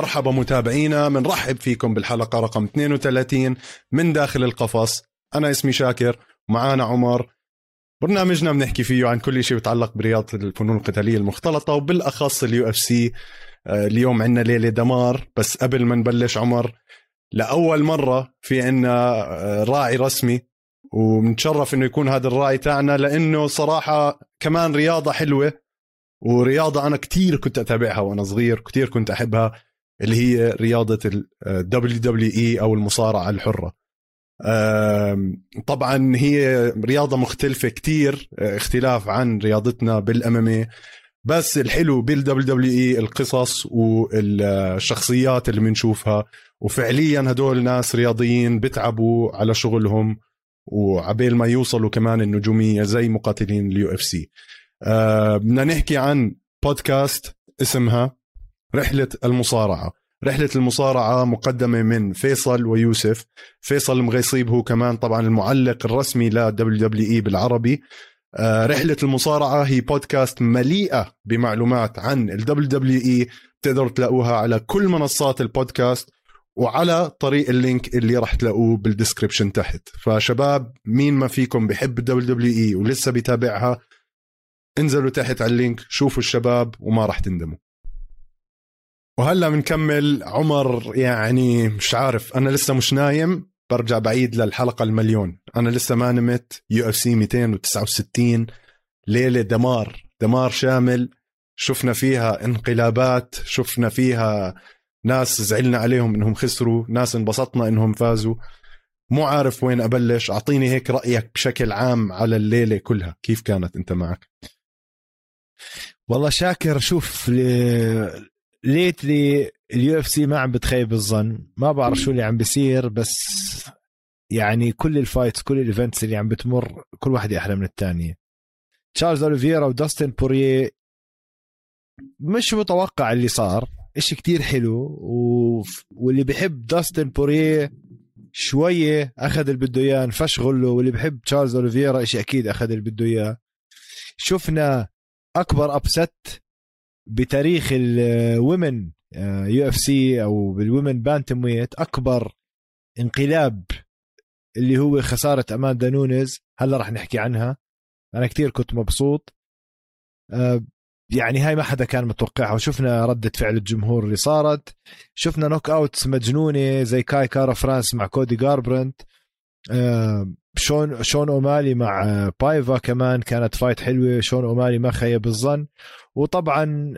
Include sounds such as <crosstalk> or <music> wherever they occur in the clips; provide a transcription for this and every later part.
مرحبا متابعينا بنرحب فيكم بالحلقة رقم 32 من داخل القفص. أنا اسمي شاكر ومعانا عمر. برنامجنا بنحكي فيه عن كل شيء بيتعلق برياضة الفنون القتالية المختلطة وبالأخص ال UFC. اليوم عندنا ليلة دمار بس قبل ما نبلش عمر لأول مرة في عنا آه، راعي رسمي وبنتشرف إنه يكون هذا الراعي تاعنا لإنه صراحة كمان رياضة حلوة ورياضة أنا كتير كنت أتابعها وأنا صغير كتير كنت أحبها. اللي هي رياضة ال WWE أو المصارعة الحرة. آم، طبعا هي رياضة مختلفة كتير آه، اختلاف عن رياضتنا بال MMA بس الحلو بال WWE القصص والشخصيات اللي بنشوفها. وفعليا هدول ناس رياضيين بتعبوا على شغلهم وعبيل ما يوصلوا كمان النجومية زي مقاتلين ال UFC. آه، بدنا نحكي عن بودكاست اسمها رحلة المصارعة. رحلة المصارعة مقدمة من فيصل ويوسف. فيصل المغيصيب هو كمان طبعا المعلق الرسمي ل WWE بالعربي. آه، رحلة المصارعة هي بودكاست مليئة بمعلومات عن ال WWE بتقدروا تلاقوها على كل منصات البودكاست وعلى طريق ال link اللي راح تلاقوه بال description تحت. فشباب مين ما فيكم بحب ال WWE ولسه بيتابعها انزلوا تحت على ال link شوفوا الشباب وما راح تندموا. وهلا بنكمل. عمر يعني مش عارف أنا لسه مش نايم برجع بعيد للحلقة المليون. أنا لسه ما نمت. UFC 269 ليلة دمار دمار شامل. شفنا فيها انقلابات شفنا فيها ناس زعلنا عليهم إنهم خسروا ناس انبسطنا إنهم فازوا. مو عارف وين أبلش. أعطيني هيك رأيك بشكل عام على الليلة كلها. كيف كانت أنت معك؟ والله شاكر. شوف lately ال UFC ما عم بتخيب الظن. ما بعرف شو اللي عم بيصير بس يعني كل ال fights كل ال events اللي عم بتمر كل واحدة أحلى من الثانية تشارلز أوليفيرا وداستن بوريه مش متوقع اللي صار. إشي كتير حلو و... واللي بحب داستن بوريه شوية أخذ اللي بده إياه انفش غله. واللي بحب تشارلز أوليفيرا إشي أكيد أخذ اللي بده إياه. شفنا أكبر upset بتاريخ ال women UFC أو بال women bantamweight أكبر انقلاب اللي هو خسارة أماندا نونيز. هلا رح نحكي عنها. أنا كتير كنت مبسوط. آه، يعني هاي ما حدا كان متوقعها. وشفنا ردة فعل الجمهور اللي صارت. شفنا knockouts مجنونة زي كاي كارا فرانس مع كودي جاربرنت شون شون أومالي مع آه، بايفا كمان كانت fight حلوة. شون أومالي ما خيب الظن. وطبعا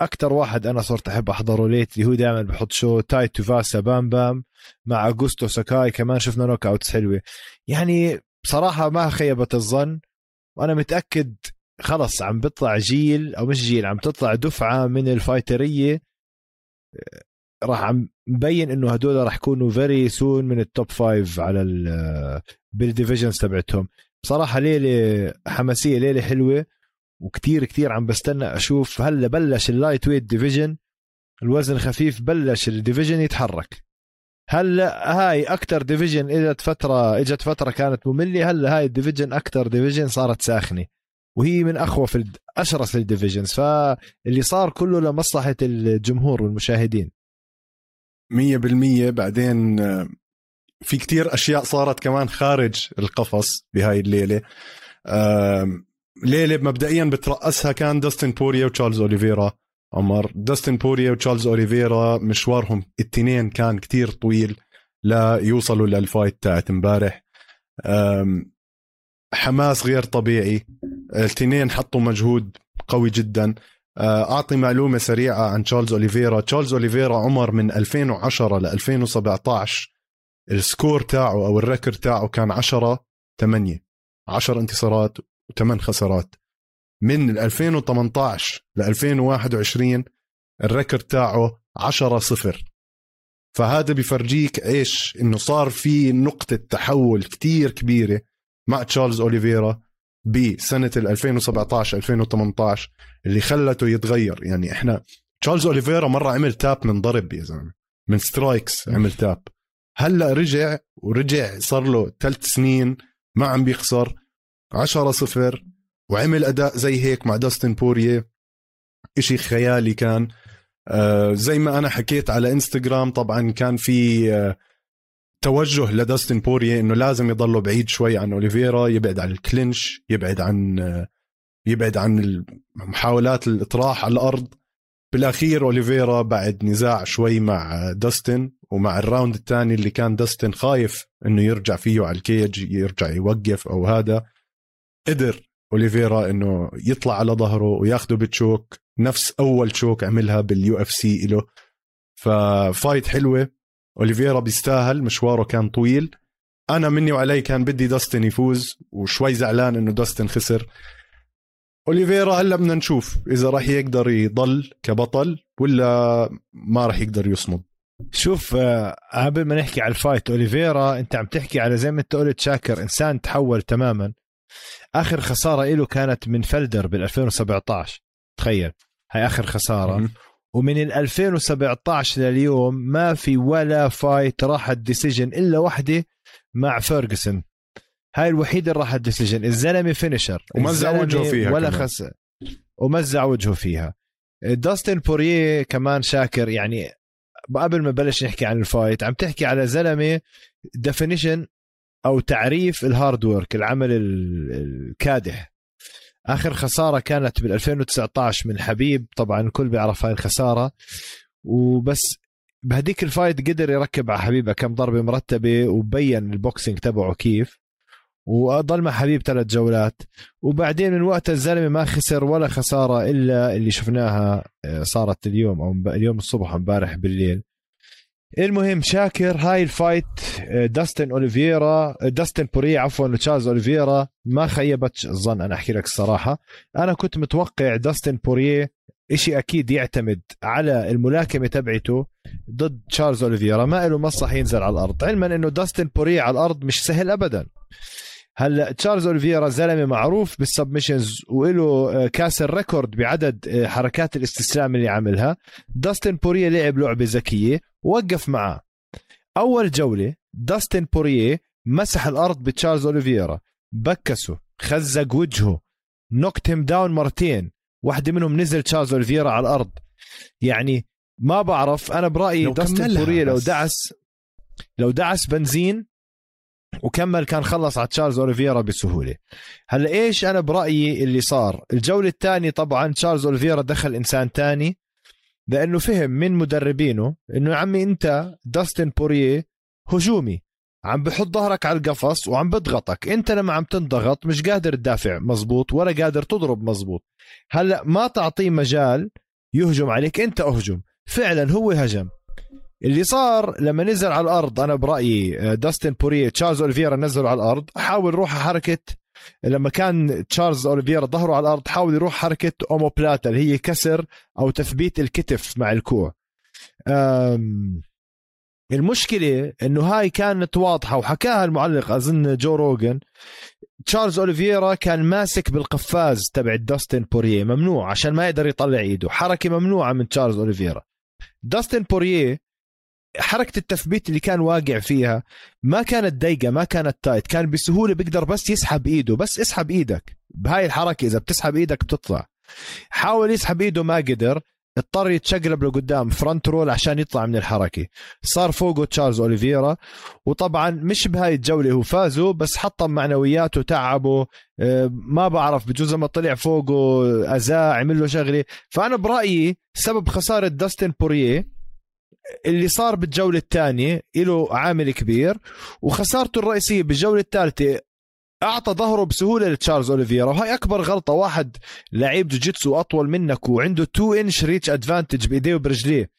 أكثر واحد أنا صرت أحب أحضره lately اللي هو دائما بحط show تاي توفاسا بام بام مع اغوستو ساكاي كمان شفنا knockouts حلوة. يعني بصراحه ما خيبت الظن. وأنا متأكد خلص عم بيطلع جيل أو مش جيل عم تطلع دفعة من ال fighter ية راح عم مبين إنه هدول راح يكونوا very soon من ال top five على ال بال divisions تبعتهم. بصراحة ليلة حماسية ليلة حلوة وكتير كتير عم بستنى أشوف هلأ بلش ال lightweight division الوزن الخفيف بلش ال division يتحرك. هلأ هاي أكثر division إجت فترة إجت فترة كانت مملة هلأ هاي ال division أكثر division صارت ساخنة. وهي من اخوف أشرس ال divisions فاللي صار كله لمصلحة الجمهور والمشاهدين. مية بالمية. بعدين آه، في كتير أشياء صارت كمان خارج القفص بهاي الليلة. ليلة مبدئيا بترأسها كان داستن بوريا وتشارلز أوليفيرا. عمر داستن بوريا وتشارلز أوليفيرا مشوارهم التنين كان كتير طويل ليوصلوا لل fight تاعت امبارح. حماس غير طبيعي. التنين حطوا مجهود قوي جدا. أعطي معلومة سريعة عن تشارلز أوليفيرا. تشارلز أوليفيرا عمر من 2010 ل 2017 ال score تاعه أو ال record تاعه كان 10 8 10 انتصارات و8 خسارات. من 2018 ل 2021 ال record تاعه 10 0 فهذا بفرجيك إيش؟ إنه صار في نقطة تحول كتير كبيرة مع تشارلز أوليفيرا. بسنة ال 2017 2018 اللي خلته يتغير. يعني إحنا تشارلز أوليفيرا مرة عمل tap من ضرب يا زلمة من strikes عمل tap. هلأ رجع ورجع صار له ثلاث سنين ما عم بيخسر 10 صفر وعمل أداء زي هيك مع داستن بورية. إشي خيالي كان. آه زي ما أنا حكيت على إنستغرام طبعا كان في آه توجه لداستن بورييه إنه لازم يضله بعيد شوي عن أوليفيرا يبعد عن ال clinch يبعد عن يبعد عن محاولات الإطراح على الأرض. بالأخير أوليفيرا بعد نزاع شوي مع داستن ومع ال round الثاني اللي كان داستن خايف إنه يرجع فيه على ال cage يرجع يوقف أو هذا. قدر أوليفيرا إنه يطلع على ظهره وياخده ب choke نفس أول choke عملها بال UFC له ف fight حلوة. اوليفيرا بيستاهل مشواره كان طويل. أنا مني وعلي كان بدي داستن يفوز وشوي زعلان إنه داستن خسر. اوليفيرا هلأ بدنا نشوف إذا راح يقدر يضل كبطل ولا ما راح يقدر يصمد. شوف آه، قبل ما نحكي على ال fight. اوليفيرا أنت عم تحكي على زي ما أنت قلت شاكر إنسان تحول تماما. آخر خسارة له كانت من فيلدر بال 2017 تخيل. هاي آخر خسارة. ومن ال 2017 لليوم ما في ولا fight راحت decision إلا وحدة مع فيرجسون هاي الوحيدة اللي راحت decision الزلمة finisher. ومزع وجهه فيها ولاخسه ومزع وجهه فيها. داستن بوريه كمان شاكر. يعني قبل ما بلش نحكي عن ال fight عم تحكي على زلمة definition أو تعريف ال hard work العمل الكادح. آخر خسارة كانت بال 2019 من حبيب. طبعا الكل بيعرف هاي الخسارة. وبس بهديك ال fight قدر يركب على حبيب كم ضربة مرتبة وبين ال boxing تبعه كيف. وضل مع حبيب ثلاث جولات. وبعدين من وقت الزلمة ما خسر ولا خسارة إلا اللي شفناها آه، صارت اليوم أو اليوم الصبح امبارح بالليل. المهم شاكر هاي ال fight آه، داستن أوليفيرا آه، داستن بوري عفوا تشارلز أوليفيرا. ما خيبت الظن أنا أحكي لك الصراحة. أنا كنت متوقع داستن بوريه إشي أكيد يعتمد على الملاكمة تبعته ضد تشارلز أوليفيرا. ما له مصلحة ينزل على الأرض. علما إنه داستن بوريه على الأرض مش سهل ابدا. هلا تشارلز أوليفيرا زلمة معروف بال submissions وله آه، كاسر record بعدد آه، حركات الاستسلام اللي عملها. داستن بوريه لعب لعبة ذكية ووقف معاه أول جولة داستن بوريه مسح الأرض بتشارلز أوليفيرا. بكسه خزق وجهه knocked him down مرتين. واحدة منهم نزل تشارلز أوليفيرا على الأرض. يعني ما بعرف أنا برأيي داستن بورية لو دعس لو دعس بنزين وكمل كان خلص على تشارلز أوليفيرا بسهولة. هلا إيش أنا برأيي اللي صار؟ الجولة الثانية طبعا تشارلز أوليفيرا دخل إنسان ثاني لأنه فهم من مدربينه إنه يا عمي أنت داستن بوريه هجومي عم بحط ظهرك على القفص وعم بضغطك. أنت لما عم تنضغط مش قادر تدافع مزبوط ولا قادر تضرب مزبوط. هلا ما تعطيه مجال يهجم عليك أنت أهجم. فعلا هو هجم. اللي صار لما نزل على الأرض أنا برأيي داستن بوريه تشارلز اوليفيرا نزلوا على الأرض حاول يروح حركة لما كان تشارلز اوليفيرا ظهره على الأرض حاول يروح حركة omoplata اللي هي كسر أو تثبيت الكتف مع الكوع. المشكلة إنه هاي كانت واضحة وحكاها المعلق أظن جو روجن تشارلز اوليفيرا كان ماسك بالقفاز تبع داستن بوريه ممنوع عشان ما يقدر يطلع ايده حركة ممنوعة من تشارلز اوليفيرا داستن بوريه حركة التثبيت اللي كان واقع فيها ما كانت ضيقه ما كانت tight كان بسهولة بيقدر بس يسحب إيده بس اسحب إيدك. بهاي الحركة إذا بتسحب إيدك بتطلع. حاول يسحب إيده ما قدر. اضطر يتشقلب لقدام front roll عشان يطلع من الحركة. صار فوقه تشارلز أوليفيرا. وطبعا مش بهاي الجولة هو فاز بس حطم معنوياته تعبه. آه، ما بعرف بجوز لما طلع فوقه اذاه عمل له شغلة. فأنا برأيي سبب خسارة داستن بوريه اللي صار بالجولة الثانية له عامل كبير وخسارته الرئيسية بالجولة الثالثة أعطى ظهره بسهولة لتشارلز أوليفيرا وهي أكبر غلطة واحد لعيب جوجيتسو أطول منك وعنده 2 inch reach advantage بإيديه وبرجليه.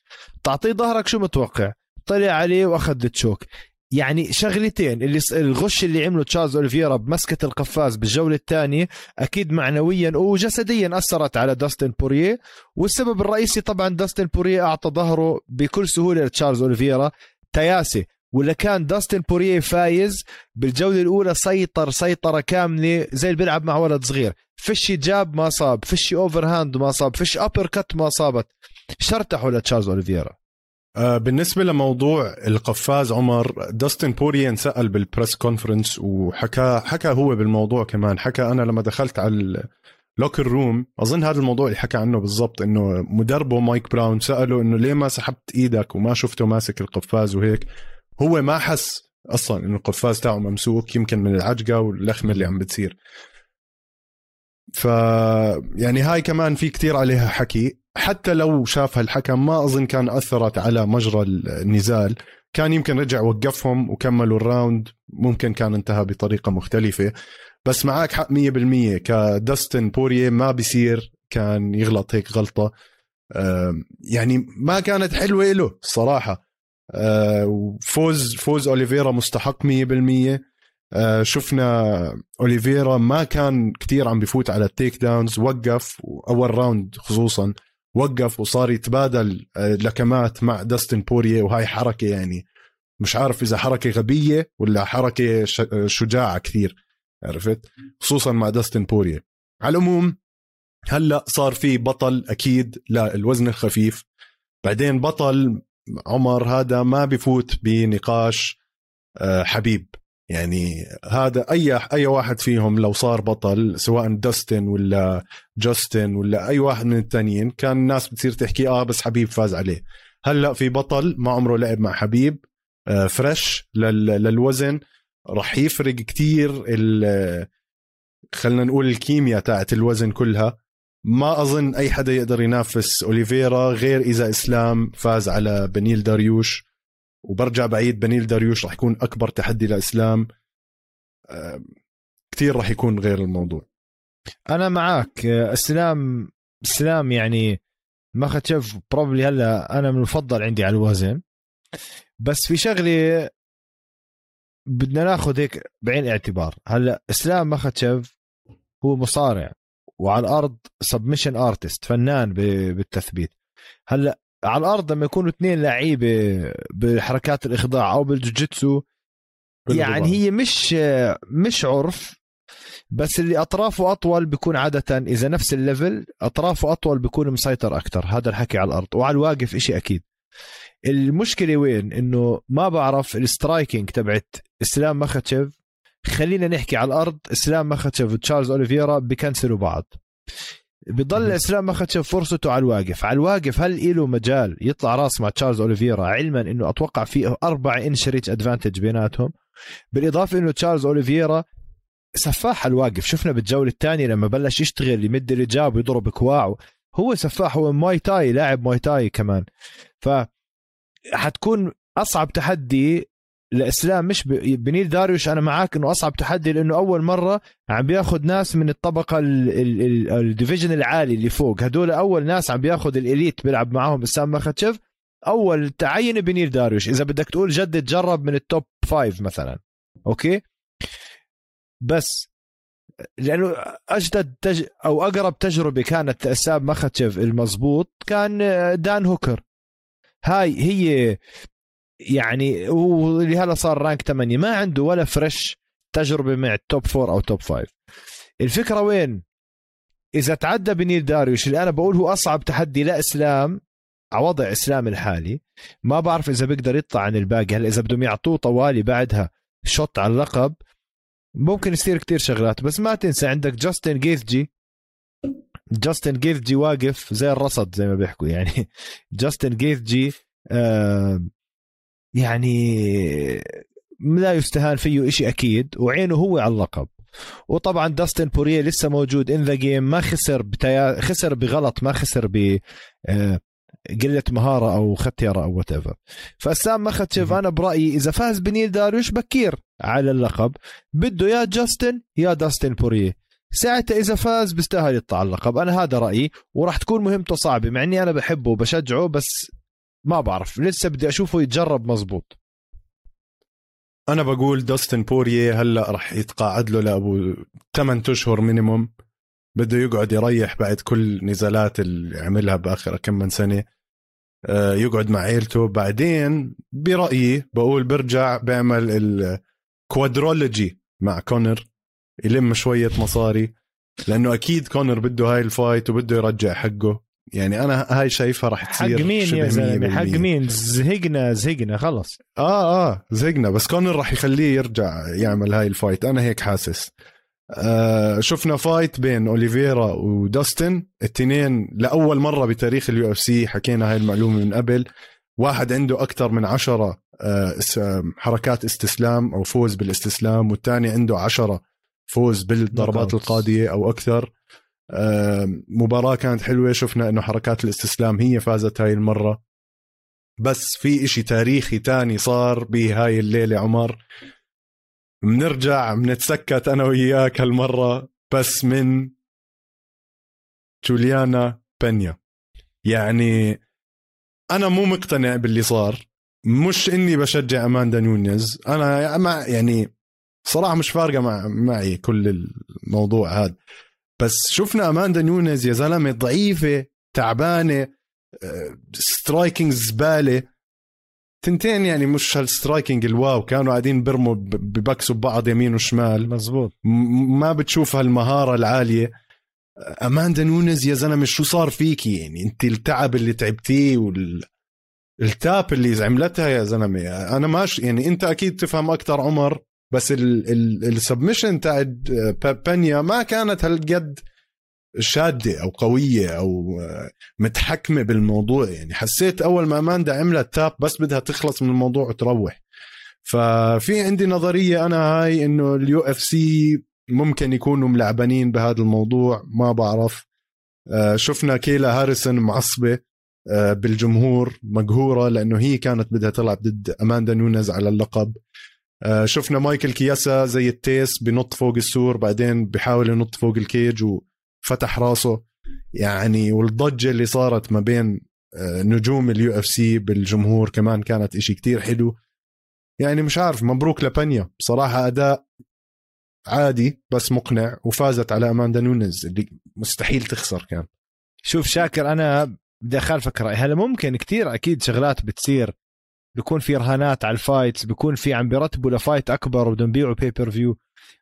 تعطيه ظهرك شو متوقع؟ طلع عليه وأخذ ال choke. يعني شغلتين اللي الغش اللي عمله تشارلز اوليفيرا بمسكة القفاز بالجولة الثانية أكيد معنويا وجسديا أثرت على داستن بوريه والسبب الرئيسي طبعا داستن بوريه أعطى ظهره بكل سهولة لتشارلز اوليفيرا تيأسي. ولا كان داستن بوريه فايز بالجولة الأولى سيطر سيطرة كاملة زي اللي بيلعب مع ولد صغير. فيش jab ما صاب فيش overhand ما صاب فيش uppercut ما صابت. شرتحوا لتشارلز اوليفيرا بالنسبة لموضوع القفاز عمر داستن بورييه انسأل بال press conference وحكى حكى هو بالموضوع كمان. حكى أنا لما دخلت على locker room أظن هذا الموضوع اللي حكى عنه بالضبط إنه مدربه مايك براون سأله إنه ليه ما سحبت إيدك وما شفته ماسك القفاز وهيك. هو ما حس أصلا إنه القفاز تاعه ممسوك يمكن من العجقة واللخمة اللي عم بتصير. ف يعني هاي كمان في كتير عليها حكي. حتى لو شافها الحكم ما أظن كان أثرت على مجرى النزال. كان يمكن رجع وقفهم وكملوا الراوند. ممكن كان انتهى بطريقة مختلفة. بس معك حق 100% كداستن بوريه ما بيصير كان يغلط هيك غلطة. يعني ما كانت حلوة له الصراحه فوز فوز أوليفيرا مستحق 100% شفنا أوليفيرا ما كان كتير عم بفوت على ال takedowns. وقف اول round خصوصا. وقف وصار يتبادل لكمات مع داستن بوريه وهاي حركة يعني مش عارف إذا حركة غبية ولا حركة شجاعة كثير عرفت؟ خصوصا مع داستن بوريه على العموم هلأ صار في بطل أكيد للوزن الخفيف بعدين بطل عمر هذا ما بفوت بنقاش آه، حبيب. يعني هذا أي أي واحد فيهم لو صار بطل سواء داستن ولا جاستن ولا أي واحد من التانيين كان الناس بتصير تحكي آه بس حبيب فاز عليه. هلأ في بطل ما عمره لعب مع حبيب آه، فريش للوزن راح يفرق كتير خلينا نقول الكيمياء تاعت الوزن كلها. ما أظن أي حدا يقدر ينافس أوليفيرا غير إذا إسلام فاز على بنيل داريوش. وبرجع بعيد بنيل داريوش راح يكون أكبر تحدي لإسلام. كتير راح يكون غير الموضوع. أنا معك إسلام إسلام يعني مخاتشيف probably هلا أنا من المفضل عندي على الوزن. بس في شغلة بدنا ناخذ هيك بعين الاعتبار هلا إسلام مخاتشيف هو مصارع وعلى الأرض submission artist فنان بالتثبيت. هلا على الأرض لما يكونوا اثنين لعيبة بحركات الإخضاع أو بالجوجيتسو يعني هي مش مش عرف بس اللي أطرافه أطول بيكون عادة إذا نفس ال level أطرافه أطول بيكون مسيطر أكثر هذا الحكي على الأرض. وعلى الواقف إشي أكيد. المشكلة وين؟ إنه ما بعرف ال striking تبعت إسلام مخاتشيف خلينا نحكي على الأرض. إسلام مخاتشيف وتشارلز اوليفيرا ب cancel وا بعض. بضل اسلام مخاتشيف فرصته على الواقف. على الواقف هل له مجال يطلع راس مع تشارلز أوليفيرا علما إنه أتوقع في أربع inch reach advantage بيناتهم؟ بالإضافة إنه تشارلز أوليفيرا سفاح على الواقف. شفنا بالجولة الثانية لما بلش يشتغل يمد الركاب ويضرب كواعه هو سفاح هو مواي تاي لاعب مواي تاي كمان. ف حتكون أصعب تحدي لإسلام مش بنيل داريوش أنا معاك إنه أصعب تحدي لأنه أول مرة عم بياخذ ناس من الطبقة ال division العالي اللي فوق. هدول أول ناس عم بياخذ ال elite بيلعب معاهم اسلام مخاتشف أول twain بنيل داريوش. إذا بدك تقول جد تجرب من ال top five مثلا. okay؟ بس لأنه أجدد تج... أو أقرب تجربة كانت لاسلام مخاتشف المضبوط كان دان هوكر. هاي هي يعني واللي هلا صار rank 8 ما عنده ولا fresh تجربة مع ال top 4 أو top 5 الفكرة وين؟ إذا تعدى بنيل داريوش اللي أنا بقول هو أصعب تحدي لإسلام على وضع إسلام الحالي. ما بعرف إذا بيقدر يطلع عن الباقي. هلا إذا بدهم يعطوه طوالي بعدها shot على اللقب؟ ممكن يصير كتير شغلات بس ما تنسى عندك جاستن جيثجي جاستن جيثجي واقف زي الرصد زي ما بيحكوا. يعني <laughs> جاستن جيثجي آه يعني لا يستهان فيه إشي أكيد وعينه هو على اللقب. وطبعا داستن بوريه لسه موجود in the game ما خسر بتيا... خسر بغلط ما خسر ب آه، قلة مهارة أو ختيرة أو whatever فإسلام مخاتشيف أنا برأيي إذا فاز بنيل داريوش بكير على اللقب. بده يا جاستن يا داستن بوريه ساعتها إذا فاز بيستاهل يطلع اللقب. أنا هذا رأيي وراح تكون مهمته صعبة مع إني أنا بحبه وبشجعه بس ما بعرف لسه بدي أشوفه يتجرب مزبوط. أنا بقول دوستن بورية هلأ رح يتقاعد له لأبو 8 أشهر minimum بده يقعد يريح بعد كل نزالات اللي عملها بآخر كم من سنة. آه، يقعد مع عيلته. بعدين برأيي بقول برجع بيعمل ال quadrilogy مع كونر. يلم شوية مصاري. لأنه أكيد كونر بده هاي ال fight وبده يرجع حقه. يعني أنا هاي شايفها راح تصير حق مين يا زلمة؟ حق مين؟ زهقنا زهقنا خلص. آه آه زهقنا. بس كونر راح يخليه يرجع يعمل هاي ال fight. أنا هيك حاسس. آه شفنا fight بين أوليفيرا وداستن. التنين لأول مرة بتاريخ اليو إف سي حكينا هاي المعلومة من قبل. واحد عنده أكثر من عشرة آه حركات استسلام أو فوز بالاستسلام والثاني عنده عشرة فوز بالضربات القاضية أو أكثر. مباراة كانت حلوة. شفنا إنه حركات الاستسلام هي فازت هاي المرة. بس في إشي تاريخي تاني صار بهاي الليلة عمر. بنرجع بنتسكت أنا وياك هالمرة بس من جوليانا بنيا يعني أنا مو مقتنع باللي صار. مش إني بشجع أماندا نونيز أنا مع يعني صراحة مش فارقة مع معي كل الموضوع هذا. بس شفنا أماندا نونيز يا زلمة ضعيفة تعبانة striking زبالة. تنتين يعني مش هال striking ال wow كانوا قاعدين برموا ب box وا ببعض يمين وشمال. مزبوط ما بتشوف هالمهارة العالية. أماندا نونز يا زلمة شو صار فيكي يعني؟ أنت التعب اللي تعبتيه وال ال tap اللي عملتها يا زلمة أنا ماش يعني أنت أكيد تفهم أكثر عمر. بس ال submission تاع بينيا ما كانت هالقد شادة أو قوية أو متحكمة بالموضوع. يعني حسيت أول ما أماندا عملت tap بس بدها تخلص من الموضوع وتروح. ففي عندي نظرية أنا هاي إنه اليو اف سي ممكن يكونوا ملعبانين بهذا الموضوع. ما بعرف. آه، شفنا كيلا هاريسون معصبة آه، بالجمهور مقهورة لأنه هي كانت بدها تلعب ضد أماندا نونز على اللقب. آه، شفنا مايكل كياسا زي التيس بنط فوق السور بعدين بحاول ينط فوق ال cage و فتح راسه. يعني والضجة اللي صارت ما بين آه، نجوم اليو اف سي بالجمهور كمان كانت إشي كتير حلو. يعني مش عارف مبروك لبينيا. بصراحة أداء عادي بس مقنع وفازت على أماندا نونز اللي مستحيل تخسر كان. شوف شاكر أنا بدي أخالفك رأي. هلا ممكن كتير أكيد شغلات بتصير بيكون في رهانات على ال fights بيكون في عم بيرتبوا ل fight أكبر وبدهم يبيعوا pay-per-view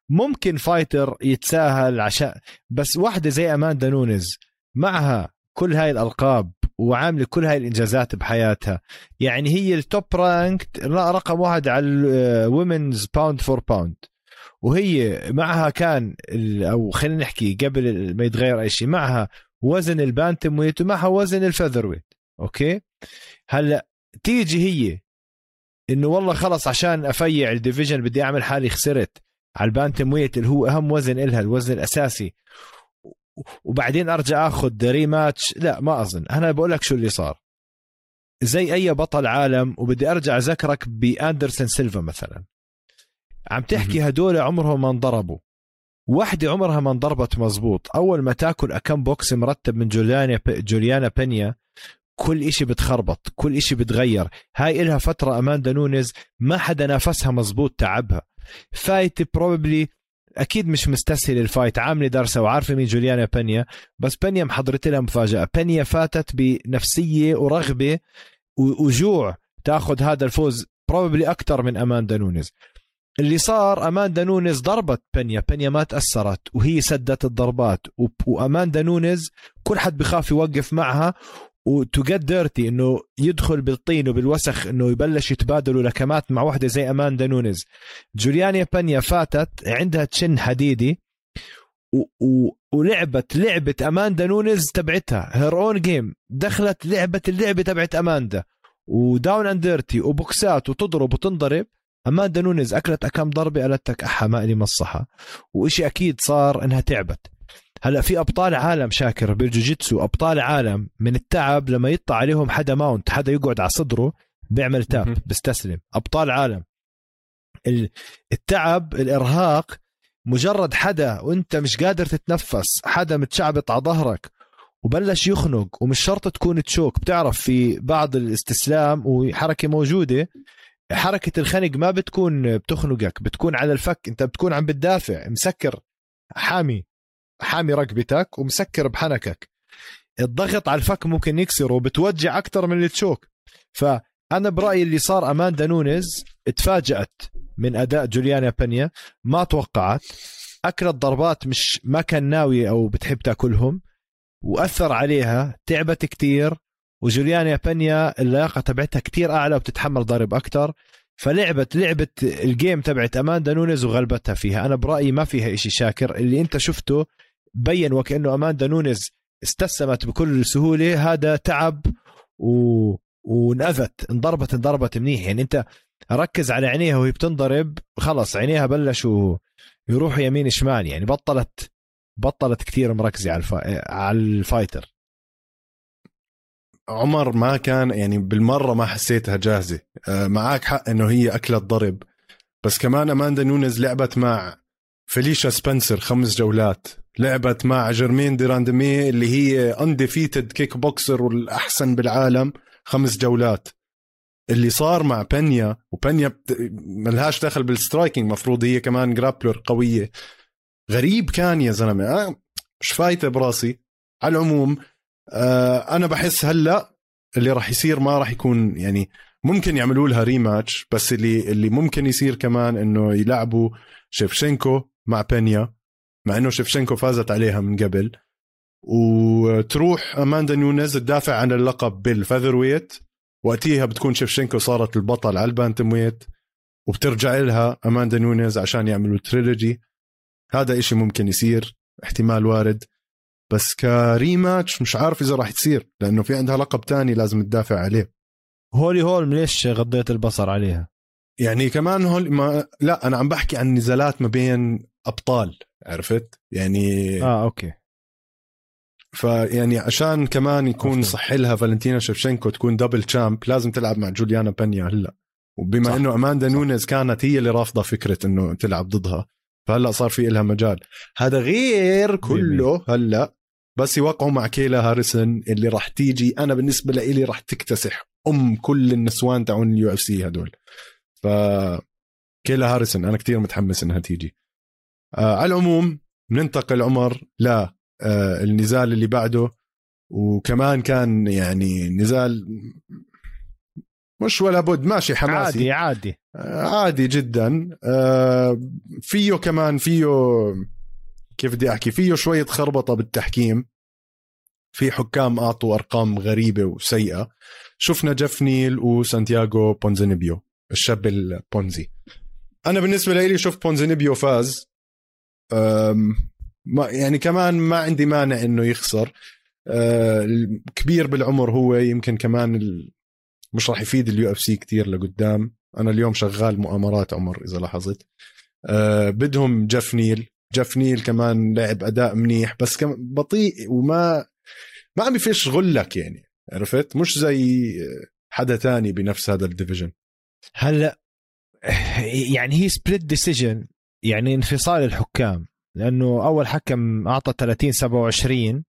ممكن fighter يتساهل عشان بس واحدة زي أماندا نونز معها كل هاي الألقاب وعاملة كل هاي الإنجازات بحياتها. يعني هي ال top ranked رقم واحد على ال women's pound for pound وهي معها كان أو خلينا نحكي قبل ما يتغير أي شيء معها وزن ال bantamweight ومعها وزن ال featherweight okay؟ هلا تيجي هي إنه والله خلص عشان أفيع ال division بدي أعمل حالي خسرت. على ال bantamweight اللي هو أهم وزن إلها الوزن الأساسي. وبعدين أرجع آخذ rematch. لا ما أظن. أنا بقول لك شو اللي صار. زي أي بطل عالم وبدي أرجع أذكرك بأندرسون سيلفا مثلا. عم تحكي هدول عمرهم ما انضربوا. واحدة عمرها ما انضربت مزبوط أول ما تاكل أكم بوكس مرتب من جوليانا جوليانا بينيا كل إشي بتخربط كل إشي بتغير. هاي إلها فترة أماندا نونز ما حدا نافسها مزبوط تعبها. fight probably أكيد مش مستسهل ال fight عاملة درسة وعارفة مين جوليانا بنيا بس بنيا محضرت لها مفاجأة. بنيا فاتت بنفسية ورغبة وجوع تاخذ هذا الفوز probably أكثر من أماندا نونيز. اللي صار أماندا نونيز ضربت بنيا بنيا ما تأثرت وهي سدت الضربات. وأماندا نونيز كل حد بخاف يوقف معها و to get dirty إنه يدخل بالطين وبالوسخ إنه يبلش يتبادلوا لكمات مع وحدة زي أماندا نونيز. جوليانيا بانيا فاتت عندها chin حديدي و... و... ولعبت لعبة أماندا نونيز تبعتها. her own game دخلت لعبة اللعبة تبعت أماندا. و down and dirty وبوكسات وتضرب وتنضرب. أماندا نونيز أكلت أكم ضربة؟ قالت لك أحا ما إلي مصحة. وإشي أكيد صار إنها تعبت. هلا في أبطال عالم شاكر بالجوجيتسو أبطال عالم من التعب لما يطلع عليهم حدا mount حدا يقعد على صدره بيعمل tap بيستسلم. أبطال عالم. التعب الإرهاق مجرد حدا وأنت مش قادر تتنفس حدا متشعبط على ظهرك وبلش يخنق ومش شرط تكون choke. بتعرف في بعض الاستسلام وحركة موجودة حركة الخنق ما بتكون بتخنقك بتكون على الفك أنت بتكون عم بتدافع مسكر حامي. حامي رقبتك ومسكر بحنكك. الضغط على الفك ممكن يكسره بتوجع أكثر من التشوك فأنا برأيي اللي صار أماندا نونيز تفاجأت من أداء جوليانا بانيا ما توقعت. اكلت ضربات مش ما كان ناوي أو بتحب تأكلهم. وأثر عليها تعبت كتير. وجوليانا بانيا اللياقة تبعتها كتير أعلى وبتتحمل ضرب أكثر فلعبت لعبت ال game تبعت أماندا نونيز وغلبتها فيها. أنا برأيي ما فيها إشي شاكر. اللي أنت شفته بين وكأنه أماندا نونيز استسلمت بكل سهولة. هذا تعب و... وانأذت انضربت انضربت منيح. يعني أنت ركز على عينيها وهي بتنضرب خلص عينيها بلشوا يروحوا يمين شمال. يعني بطلت بطلت كثير مركزة على الف... على ال fighter. عمر ما كان يعني بالمرة ما حسيتها جاهزة. آه، معك حق إنه هي أكلت ضرب. بس كمان أماندا نونز لعبت مع فيليشا سبنسر خمس جولات. لعبت مع جيرمين ديراندمي اللي هي undefeated kickboxer والأحسن بالعالم خمس جولات. اللي صار مع بنيا وبنيا بت... ملهاش دخل بال striking مفروض هي كمان grappler قوية. غريب كان يا زلمة آه مش فايتة براسي. على العموم آه أنا بحس هلأ اللي راح يصير ما راح يكون يعني ممكن يعملوا لها rematch بس اللي اللي ممكن يصير كمان إنه يلعبوا شيفشينكو. مع بينيا مع إنه شيفشينكو فازت عليها من قبل. وتروح أماندا نونيز تدافع عن اللقب بال featherweight وقتها بتكون شيفشينكو صارت البطل على ال bantamweight وبترجع لها أماندا نونيز عشان يعملوا trilogy. هذا إشي ممكن يصير احتمال وارد. بس ك rematch مش عارف إذا راح تصير لأنه في عندها لقب تاني لازم تدافع عليه. هولي هولم ليش غضيت البصر عليها؟ يعني كمان هول ما لا أنا عم بحكي عن نزالات ما بين أبطال عرفت؟ يعني آه okay. فيعني عشان كمان يكون صح لها فالنتينا شفشنكو تكون double champ لازم تلعب مع جوليانا بنيا هلأ. وبما صح. إنه أماندا صح. نونيز كانت هي اللي رافضة فكرة إنه تلعب ضدها فهلأ صار في لها مجال. هذا غير كله هلأ بس يوقعوا مع كيلا هاريسون اللي راح تيجي أنا بالنسبة لي راح تكتسح أم كل النسوان تاعون ال UFC هدول. ف كيلا هاريسون أنا كتير متحمس إنها تيجي. آه على العموم ننتقل عمر ل آه النزال اللي بعده وكمان كان يعني نزال مش ولا بد ماشي حماسي. عادي عادي. آه عادي جدا. آه فيه كمان فيه كيف بدي أحكي فيه شوية خربطة بالتحكيم. في حكام أعطوا أرقام غريبة وسيئة. شفنا جيف نيل وسانتياغو بونزينيبيو الشاب البونزي. أنا بالنسبة لي شفت بونزينيبيو فاز. ما يعني كمان ما عندي مانع إنه يخسر. أه كبير بالعمر هو يمكن كمان مش راح يفيد ال UFC كثير لقدام. أنا اليوم شغال مؤامرات عمر إذا لاحظت. أه بدهم جيف نيل. جيف نيل كمان لعب أداء منيح بس كم بطيء وما ما عم بفش غلك يعني عرفت؟ مش زي حدا تاني بنفس هذا ال division. هلا يعني هي split decision يعني انفصال الحكام لأنه أول حكم أعطى 30 27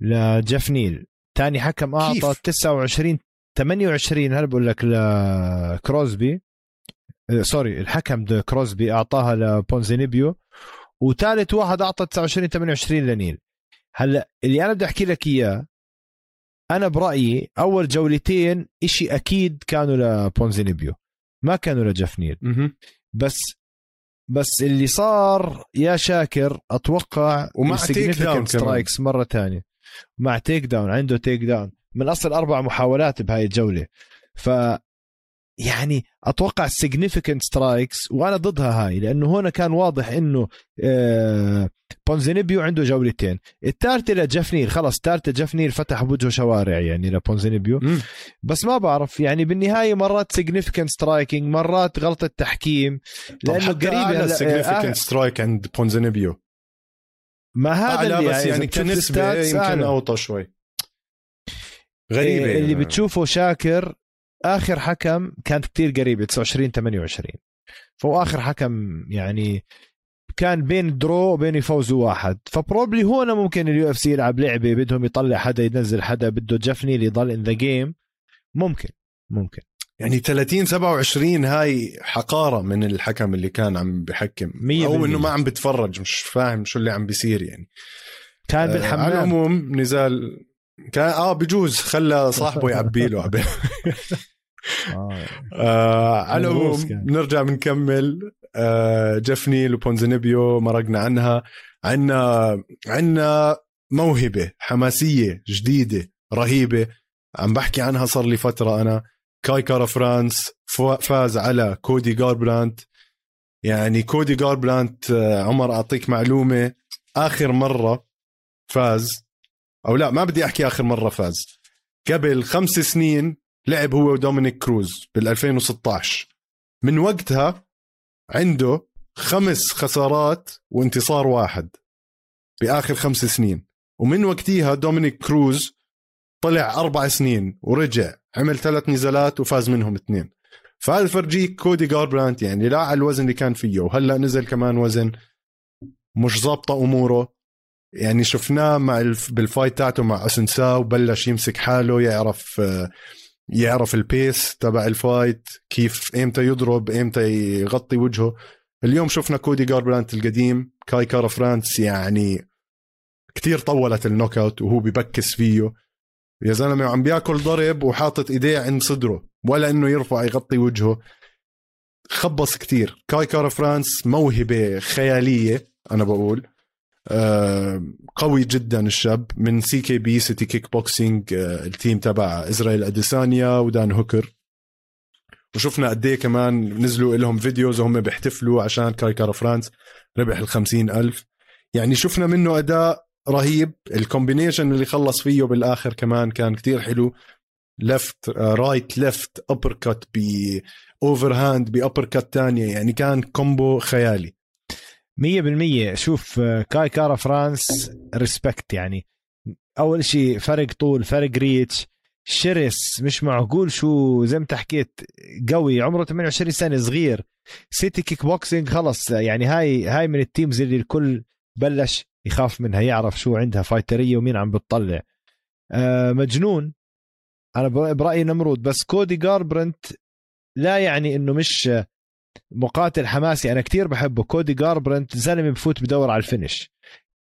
لجيف نيل ثاني حكم أعطى كيف؟ 29 28 هل بقول لك لكروزبي sorry الحكم كروزبي أعطاها لبونزينيبيو وثالث واحد أعطى 29 28 لنيل. هلأ اللي أنا بدي أحكي لك إياه أنا برأيي أول جولتين إشي أكيد كانوا لبونزينيبيو ما كانوا لجيف نيل. بس بس اللي صار يا شاكر أتوقع ومع takedown strikes مرة ثانية مع takedown عنده takedown من أصل أربع محاولات بهاي الجولة. ف يعني أتوقع significant strikes وأنا ضدها هاي لأنه هنا كان واضح إنه آه بونزينيبيو عنده جولتين. الثالثة لجفنيل خلص الثالثة جفنيل فتح بوجهه شوارع يعني لبونزينيبيو. بس ما بعرف يعني بالنهاية مرات significant striking مرات غلطة تحكيم لأنه قريب significant strike عند بونزينيبيو. ما هذا اللي بس يعني كنسبة يمكن أوطى شوي. غريبة اللي يعني. بتشوفه شاكر آخر حكم كانت كتير قريبه 29 28 فهو آخر حكم يعني كان بين draw وبين يفوزوا واحد. ف probably هون ممكن ال UFC يلعب لعبة بدهم يطلع حدا ينزل حدا بده جفني اللي يضل in the game ممكن ممكن. يعني 30 27 هاي حقارة من الحكم اللي كان عم بحكم. أو إنه ما عم بتفرج مش فاهم شو اللي عم بيصير يعني. كان بالحمام. آه على العموم نزال كان آه بجوز خلى صاحبه يعبي له. <laughs> <laughs> آه. آه على العموم نرجع بنكمل. آه جيف نيل وبونزينيبيو مرقنا عنها. عنا عنا موهبة حماسية جديدة رهيبة. عم بحكي عنها صار لي فترة أنا. كاي كارا فرانس فاز على كودي جاربرانت يعني كودي جاربرانت آه، عمر أعطيك معلومة. آخر مرة فاز. أو لا ما بدي أحكي آخر مرة فاز. قبل خمس سنين لعب هو ودومينيك كروز بال 2016 من وقتها عنده خمس خسارات وانتصار واحد بآخر خمس سنين. ومن وقتها دومينيك كروز طلع أربع سنين ورجع عمل ثلاث نزالات وفاز منهم اثنين. فهذا فرجيك كودي جاربرانت يعني لا على الوزن اللي كان فيه. وهلا نزل كمان وزن مش ظابطة أموره. يعني شفناه مع الف... بال fight تاعته مع اسونساو وبلش يمسك حاله يعرف يعرف ال pace تبع ال fight كيف إمتى يضرب إمتى يغطي وجهه. اليوم شفنا كودي جاربرانت القديم كاي كارا فرانس يعني كتير طولت ال knockout وهو ببكس فيه. يا زلمة عم بياكل ضرب وحاطط إيديه عند صدره ولا إنه يرفع يغطي وجهه. خبص كتير. كاي كارا فرانس موهبة خيالية أنا بقول. قوي جدا الشاب. من CKB City Kickboxing آه ال team تبع إسرائيل أديسانيا ودان هوكر. وشفنا قد إيه كمان نزلوا لهم videos وهم بيحتفلوا عشان كاي كارا فرانس ربح ال ألف. يعني شفنا منه أداء رهيب. ال combination اللي خلص فيه بالآخر كمان كان كتير حلو. left right left uppercut ب overhand ب uppercut ثانية يعني كان combo خيالي. 100% شوف آه، كاي كارا فرانس respect يعني. أول شيء فرق طول فرق reach شرس مش معقول شو زي ما حكيت قوي. عمره 28 سنة صغير. City Kickboxing خلص. يعني هاي هاي من ال teams اللي الكل بلش يخاف منها يعرف شو عندها fighter يه ومين عم بتطلع. آه مجنون. أنا برأيي نمرود. بس كودي جاربرنت لا يعني إنه مش مقاتل حماسي أنا كتير بحبه. كودي جاربرنت زلمة بفوت بدور على ال finish.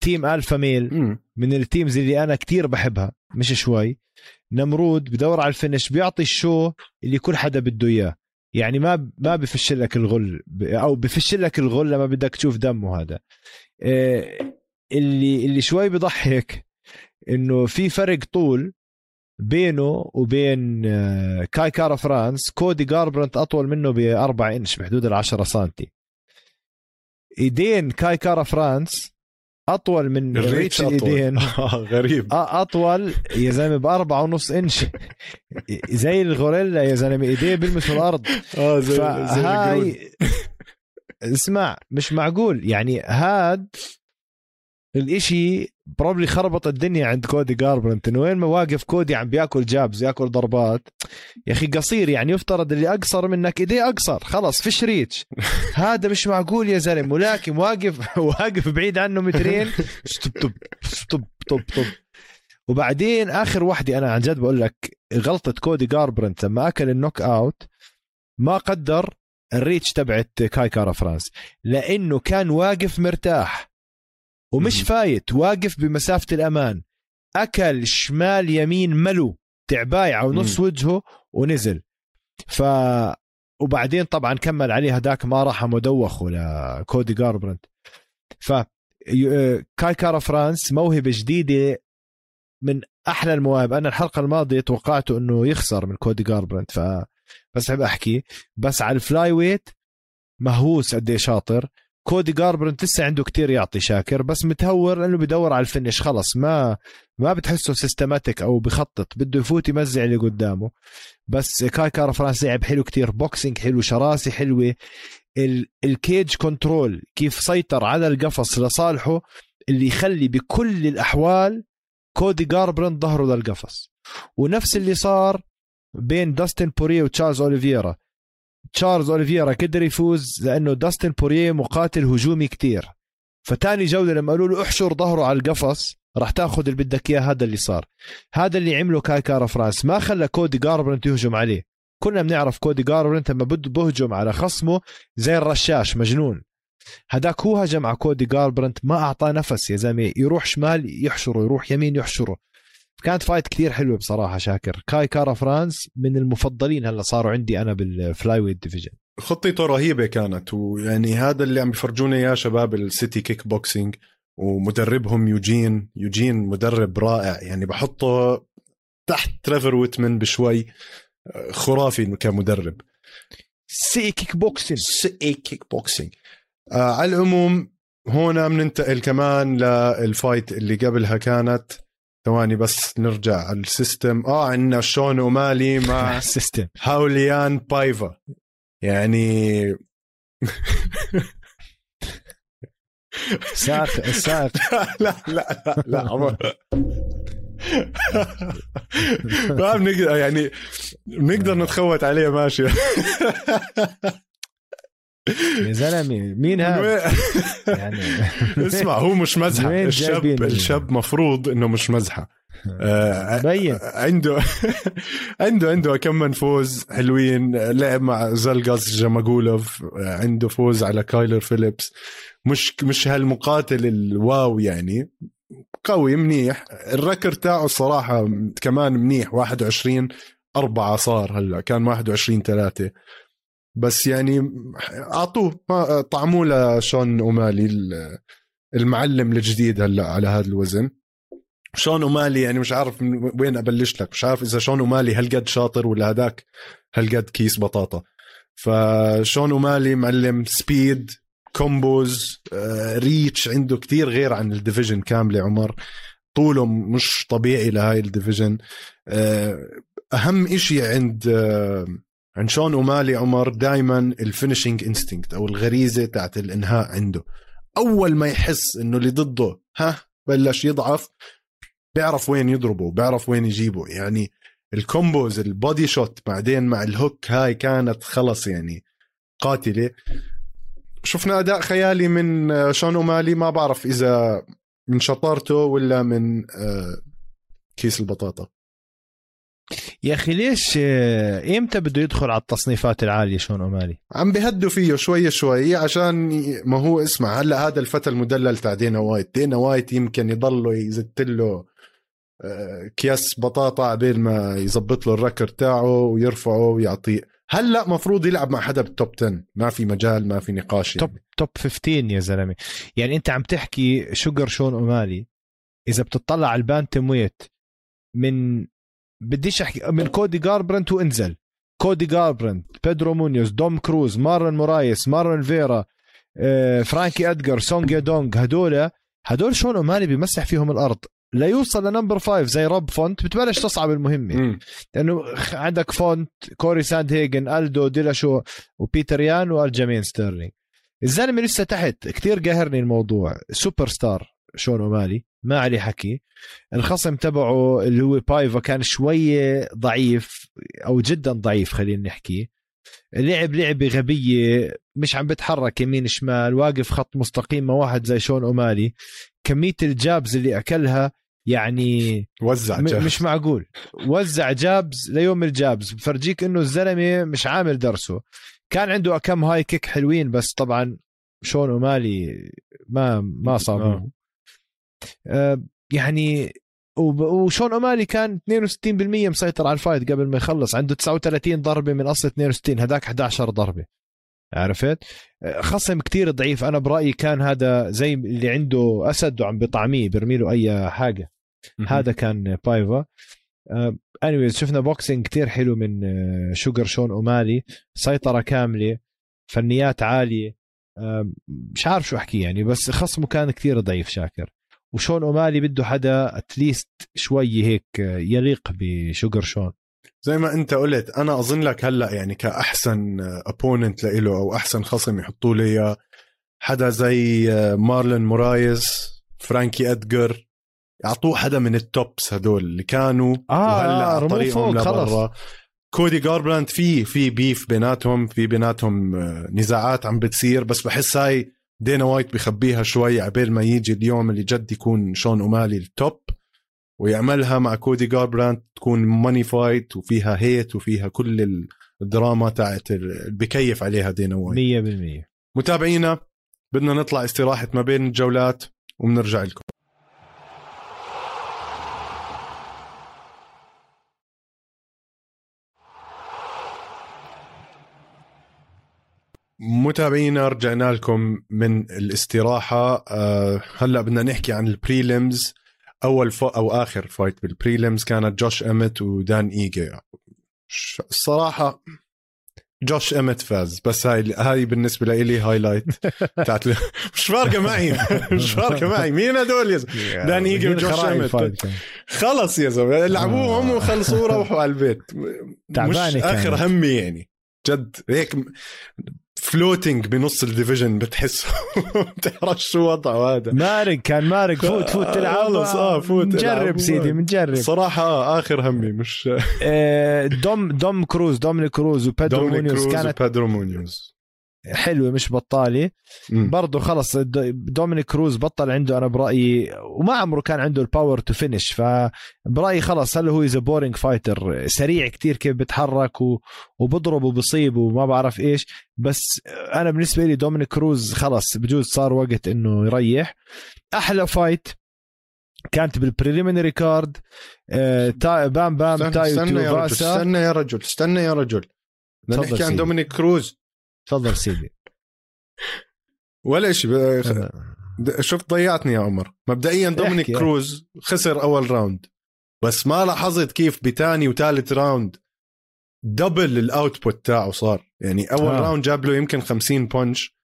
Team Alpha Male من ال teams اللي أنا كتير بحبها مش شوي. نمرود بدور على ال finish بيعطي ال show اللي كل حدا بده إياه. يعني ما ما بفش لك الغل أو بفش لك الغل لما بدك تشوف دمه هذا. آه، اللي اللي شوي بضحك إنه في فرق طول بينه وبين آه، كاي كارا فرانس. كودي جاربرنت أطول منه ب 4 إنش بحدود ال 10 سم إيدين كاي كارا فرانس أطول من reach إيدين. <laughs> آه، غريب. أطول يا زلمة بأربعة ونص إنش. <laughs> زي الغوريلا يا زلمة إيديه بيلمسوا الأرض. <laughs> آه زي فهاي اسمع مش معقول. يعني هاد الإشي probably خربط الدنيا عند كودي جاربرنت إنه وين ما واقف كودي عم بياكل jabs ياكل ضربات. يا أخي قصير يعني يفترض اللي أقصر منك إيديه أقصر. خلص فيش reach. <laughs> هذا مش معقول يا زلمة. ولكن واقف <laughs> واقف بعيد عنه مترين. طب طب طب طب وبعدين آخر وحدة أنا عن جد بقول لك غلطة كودي جاربرنت لما أكل ال knockout ما قدر ال reach تبعت كاي كارا فرانس لأنه كان واقف مرتاح. ومش فايت واقف بمسافة الأمان. أكل شمال يمين ملو تعبايعه ونص وجهه ونزل. ف وبعدين طبعا كمل عليه هداك ما راح مدوخ ولا كودي جاربرنت ف كاي كارا فرانس موهبة جديدة من أحلى المواهب. أنا الحلقة الماضية توقعته إنه يخسر من كودي جاربرنت ف بس بحب أحكي. بس على ال flyweight مهووس قد شاطر. كودي جاربرنت لسه عنده كتير يعطي شاكر بس متهور لأنه بدور على ال finish خلص. ما ما بتحسه systematic أو بخطط بده يفوت يمزع اللي قدامه. بس كاي كارا فرانس لعب حلو كتير boxing حلو شراسي حلوة. ال cage control كيف سيطر على القفص لصالحه اللي يخلي بكل الأحوال كودي جاربرنت ظهره للقفص. ونفس اللي صار بين داستن بوريير وتشارلز اوليفيرا تشارلز اوليفيرا قدر يفوز لأنه داستن بوريير مقاتل هجومي كتير. فتاني جولة لما قالوا له احشر ظهره على القفص راح تاخذ اللي بدك إياه هذا اللي صار. هذا اللي عمله كاي كارا فرانس. ما خلى كودي جاربرنت يهجم عليه. كلنا بنعرف كودي جاربرنت لما بده بهجم على خصمه زي الرشاش مجنون. هداك هو هجم على كودي جاربرنت ما أعطاه نفس يا زلمة. يروح شمال يحشره يروح يمين يحشره. كانت fight كثير حلوة بصراحة شاكر. كاي كارا فرانس من المفضلين هلأ صاروا عندي أنا بال flyweight division. خطته رهيبة كانت ويعني هذا اللي عم بيفرجونا إياه شباب السيتي كيك بوكسينج ومدربهم يوجين يوجين مدرب رائع. يعني بحطه تحت تريفر ويتمن بشوي خرافي كمدرب. سي كيك بوكسينج سي كيك بوكسينج. آه على العموم هون بننتقل كمان لل fight اللي قبلها كانت. ثواني بس نرجع على ال system. آه عندنا شون أومالي مع <laughs> ال system. هاوليان بايفا. يعني ساق ساق <laughs> لا لا لا لا عمر ما بنقدر يعني بنقدر نتخوت عليه ماشي. <laughs> يا زلمة مين هذا؟ يعني. <laughs> اسمع هو مش مزحة. الشاب؟ الشاب مفروض إنه مش مزحة. آه، بين. عنده عنده عنده كم من فوز حلوين. لعب مع زلغاس جاماجولوف عنده فوز على كايلر فيليبس. مش مش هالمقاتل الواو يعني. قوي منيح. الركر تاعه الصراحة كمان منيح. 21 أربعة صار هلأ. كان 21 ثلاثة بس يعني أعطوه ما- طعموه لشون أومالي ال- المعلم الجديد هلأ على هذا الوزن. شون أومالي يعني مش عارف من وين أبلش لك مش عارف إذا شون أومالي هالقد شاطر ولا هداك هالقد كيس بطاطا. فشون أومالي معلم speed combos آه، reach عنده كتير غير عن ال division كاملة عمر. طوله مش طبيعي لهاي ال division آه، أهم إشي عند عند شون أومالي عمر دايما ال finishing instinct أو الغريزة تاعت الإنهاء عنده. أول ما يحس إنه اللي ضده ها بلش يضعف بيعرف وين يضربه بيعرف وين يجيبه. يعني ال combos ال body shot بعدين مع ال hook هاي كانت خلص يعني قاتلة. شفنا أداء خيالي من آه، شون أومالي ما بعرف إذا من شطارته ولا من آه، كيس البطاطا. يا أخي ليش آه، إمتى بده يدخل على التصنيفات العالية شون أومالي؟ عم بهدوا فيه شوي شوي عشان ما هو اسمع هلأ هذا الفتى المدلل تاع دينا وايت. دينا وايت يمكن يضله يزت له آه، اكياس بطاطا عبين ما يزبط له ال record تاعه ويرفعه ويعطيه. هلأ مفروض يلعب مع حدا بال top 10 ما في مجال ما في نقاش top يعني. top 15 يا زلمة. يعني أنت عم تحكي شوجر شون أومالي. إذا بتطلع على ال bantamweight من بديش أحكي. من كودي جاربرنت وإنزل. كودي جاربرنت بيدرو مونيوز دوم كروز مارلون مورايس مارلون فيرا آه، فرانكي ادجر سونج دونج هدول هدول شون اومالي بيمسح فيهم الأرض؟ لا يوصل ل number five زي روب فونت بتبلش تصعب. لأنه خ- عندك فونت كوري ساندهيجن ألدو ديلاشو وبيتر يان وألجامين ستيرلينج الزلمة لسه تحت كتير قاهرني الموضوع. سوبر ستار. شون اومالي ما عليه حكي. الخصم تبعه اللي هو بايفا كان شوية ضعيف أو جدا ضعيف خلينا نحكي. لعب لعبة غبية مش عم بتحرك يمين شمال واقف خط مستقيم مع واحد زي شون اومالي كمية ال jabs اللي أكلها يعني وزع جاهز. مش معقول. وزع jabs ليوم ال jabs. بفرجيك إنه الزلمة مش عامل درسه. كان عنده كم high kick حلوين بس طبعا شون أومالي ما ما صابوه آه. يعني وب- وشون اومالي كان 62% مسيطر على ال fight قبل ما يخلص عنده 39 ضربة من أصل 62 هداك 11 ضربة. عرفت؟ آه، خصم كتير ضعيف. أنا برأيي كان هذا زي اللي عنده أسد وعم بطعميه برمي له أي حاجة. هذا كان بايفا. anyways شفنا boxing كتير حلو من آه، شوجر شون اومالي سيطرة كاملة فنيات عالية. آه، مش عارف شو أحكي يعني بس خصمه كان كتير ضعيف شاكر. وشون أومالي بده حدا at least شوي هيك آه، يليق بشوجر شون. زي ما أنت قلت أنا أظن لك هلأ يعني كأحسن opponent لإله أو أحسن خصم يحطوا له اياه حدا زي مارلون مورايس فرانكي ادجر يعطوه حدا من ال tops هدول اللي كانوا آه، وهلأ رموه طريقهم. لبرا. كودي جاربرنت في في beef بيناتهم في بيناتهم آه، نزاعات عم بتصير بس بحس هاي دينا وايت بخبيها شوي عبال ما يجي اليوم اللي جد يكون شون أومالي ال top ويعملها مع كودي جاربرنت تكون money fight وفيها hate وفيها كل الدراما تاعت اللي بكيف عليها دينا وايت. 100% متابعينا بدنا نطلع استراحة ما بين الجولات وبنرجع لكم. متابعينا رجعنا لكم من الاستراحة. أه هلا بدنا نحكي عن ال prelims أول ف... أو آخر fight بال prelims كانت جوش ايمت ودان إيجي ش- الصراحة جوش ايمت فاز بس هاي هاي بالنسبة لي highlight <laughs> بتاعت مش فارقة معي. مش فارقة معي. مين هدول يا زلمة؟ <laughs> دان مين وجوش كان. خلص يا زلمة. لعبوه آه. وخلصوا روحوا على البيت. مش آخر. همي يعني. جد هيك floating بنص ال division بتحس <laughs> بتعرف شو وضعه هذا. مارق كان مارق. فوت فوت تلعب. خلص، آه، فوت نجرب. سيدي بنجرب صراحة آه آخر همي مش <laughs> آه، دوم دوم كروز دومينيك كروز وبيدرو مونيوز كانت وبيدرو مونيوز. حلوة مش بطاله. برضه خلص دومينيك كروز بطل عنده أنا برأيي وما عمره كان عنده ال power to finish فبرايي خلص هلا هو is boring fighter سريع كتير كيف بتحرك و- وبضرب وبصيب وما بعرف إيش بس أنا بالنسبة لي دومينيك كروز خلص بجوز صار وقت إنه يريح. أحلى fight كانت بال preliminary card آه، تا بام بام استنى, تايو استنى يا رجل استنى يا رجل استنى يا رجل. بدنا نحكي عن. دومينيك كروز. تفضل سيدي ولا شيء. شفت ضيعتني يا عمر مبدئيا دومينيك. كروز خسر أول round بس ما لاحظت كيف بتاني وثالث round دبل ال output تاعه صار يعني أول آه. round جاب له يمكن 50 punch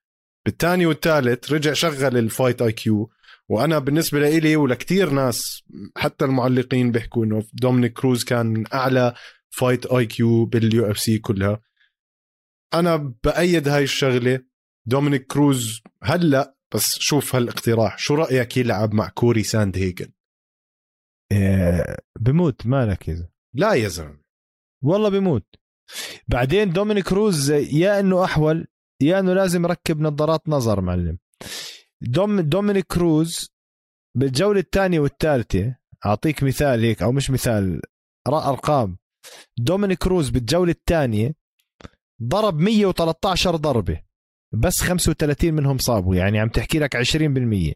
بالثاني والثالث رجع شغل ال fight IQ وأنا بالنسبة لي ولكتير ناس حتى المعلقين بيحكوا إنه دومينيك كروز كان من أعلى fight IQ بال UFC كلها أنا بأيد هاي الشغلة. دومينيك كروز هلأ بس شوف هالاقتراح. شو رأيك يلعب مع كوري ساندهيجن آه، بموت. مالك يا لا يا زلمة. والله بيموت بعدين دومينيك كروز يا إنه أحول يا إنه لازم يركب نظارات نظر معلم. دوم دومينيك كروز بالجولة الثانية والثالثة أعطيك مثال هيك أو مش مثال أرقام. دومينيك كروز بالجولة الثانية ضرب 113 ضربة. بس 35 منهم صابوا يعني عم تحكي لك 20%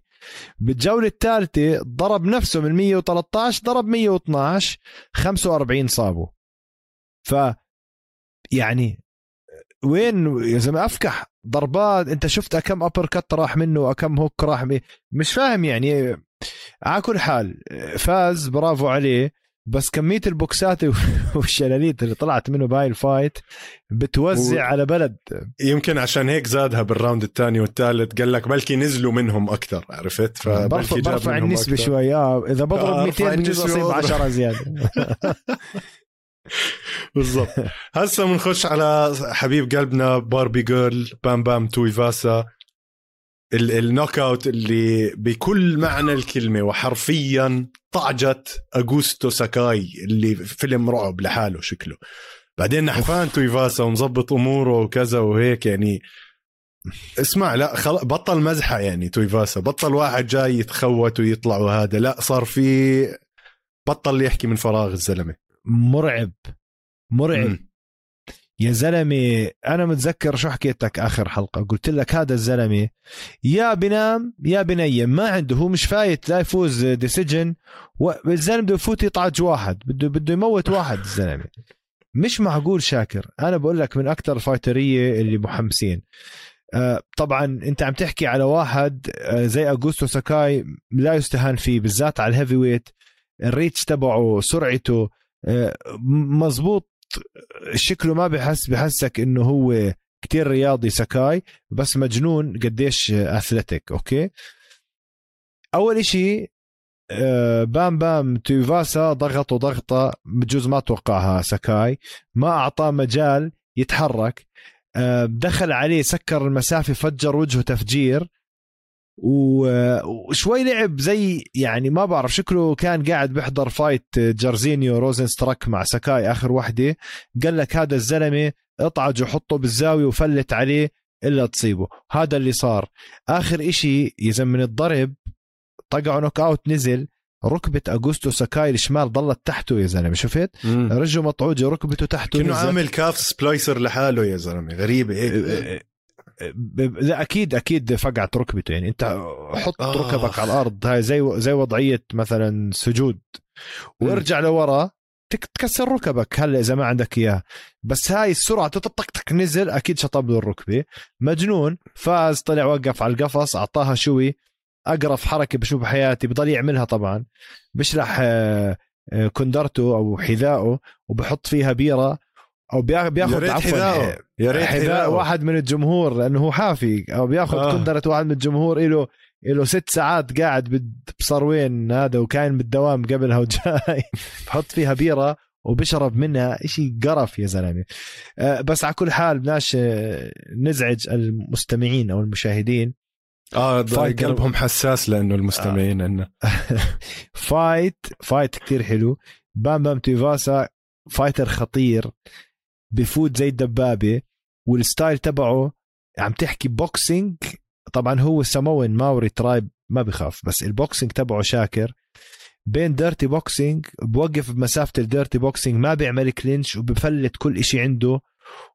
بالجولة الثالثة ضرب نفسه من 113 ضرب 112 45 صابوا. ف يعني وين يا زلمة أفكح؟ ضربات أنت شفت كم uppercut راح منه وكم hook راح مش فاهم يعني. على كل حال فاز برافو عليه. بس كمية البوكسات <laughs> والشلاليت اللي طلعت منه بهاي ال fight بتوزع و- على بلد. يمكن عشان هيك زادها بال round الثاني والثالث. قال لك بلكي نزلوا منهم أكثر عرفت؟ برفع, فبلكي برفع النسبة. شوي. آه إذا بضرب آه، 200 ارفع بجوز النسبة اصيب واضرب. 10 زيادة. <laughs> <laughs> بالضبط. هسه بنخش على حبيب قلبنا Barbie girl بام بام تويفاسا ال knockout اللي بكل معنى الكلمة وحرفيا طعجت أغوستو ساكاي اللي فيلم رعب لحاله شكله. بعدين نحفان تويفاسا ومظبط أموره وكذا وهيك يعني. اسمع لا خل... بطل مزحة يعني تويفاسا بطل واحد جاي يتخوت ويطلع وهذا. لا صار في بطل يحكي من فراغ الزلمة. مرعب. مرعب. مم. يا زلمه أنا متذكر شو حكيت لك آخر حلقة؟ قلت لك هذا الزلمه يا بنام يا بنيم ما عنده هو مش fight لا يفوز decision والزلمه بده يفوت يطعج واحد بده بده يموت واحد الزلمه مش معقول شاكر أنا بقول لك من أكثر الفايترية اللي محمسين. آه، طبعا أنت عم تحكي على واحد آه، زي أغوستو ساكاي لا يستهان فيه بالذات على ال heavyweight ال reach تبعه سرعته آه، مزبوط شكله ما بحس بحسك إنه هو كتير رياضي ساكاي بس مجنون قديش athletic okay؟ أول إشي آه، بام بام تويفاسا ضغطه ضغطه بجوز ما توقعها ساكاي ما أعطاه مجال يتحرك آه، دخل عليه سكر المسافة فجر وجهه تفجير وشوي لعب زي يعني ما بعرف شكله كان قاعد بيحضر fight جارزينيو روزنستراك مع ساكاي آخر وحدة. قال لك هذا الزلمة اطعج وحطه بالزاوية وفلت عليه إلا تصيبه. هذا اللي صار. آخر إشي إذا من الضرب طقعه knockout نزل. ركبة اغوستو ساكاي الشمال ضلت تحته يا زلمة شفت. رجله مطعوجه ركبته تحته نزل. عامل calf slicer لحاله يا زلمة غريبة هيك. ب- لا أكيد أكيد فقعت ركبته. يعني أنت حط آه. ركبك على الأرض هاي زي زي وضعية مثلا سجود. وارجع لورا تك- تكسر ركبك. هلا إذا ما عندك إياه. بس هاي السرعة تطقطق نزل أكيد شطب له الركبة. مجنون. فاز طلع وقف على القفص أعطاها شوي. اقرف حركة بشوف بحياتي بضل يعملها طبعا. بشلح آه، آه، كندرته أو حذائه وبحط فيها بيرة. أو بياخ- يا بيأخذ عفوا. يا ريت حذاء واحد من الجمهور لأنه هو حافي. أو بيأخذ آه. كندره واحد من الجمهور له له ست ساعات قاعد بصروين هذا وكان بالدوام قبلها وجاي. <laughs> بحط فيها بيرة وبشرب منها إشي قرف يا زلمة. آه، بس على كل حال بدناش آه، نزعج المستمعين أو المشاهدين. آه. قلبهم حساس لأنه المستمعين آه. عنا fight fight كتير حلو. بام بام تويفاسا fighter خطير. بفوت زي الدبابة وال style تبعه عم تحكي boxing طبعا هو Samoan Maori tribe ما بخاف بس ال boxing تبعه شاكر. بين dirty boxing بوقف بمسافة ال dirty boxing ما بيعمل clinch وبفلت كل إشي عنده.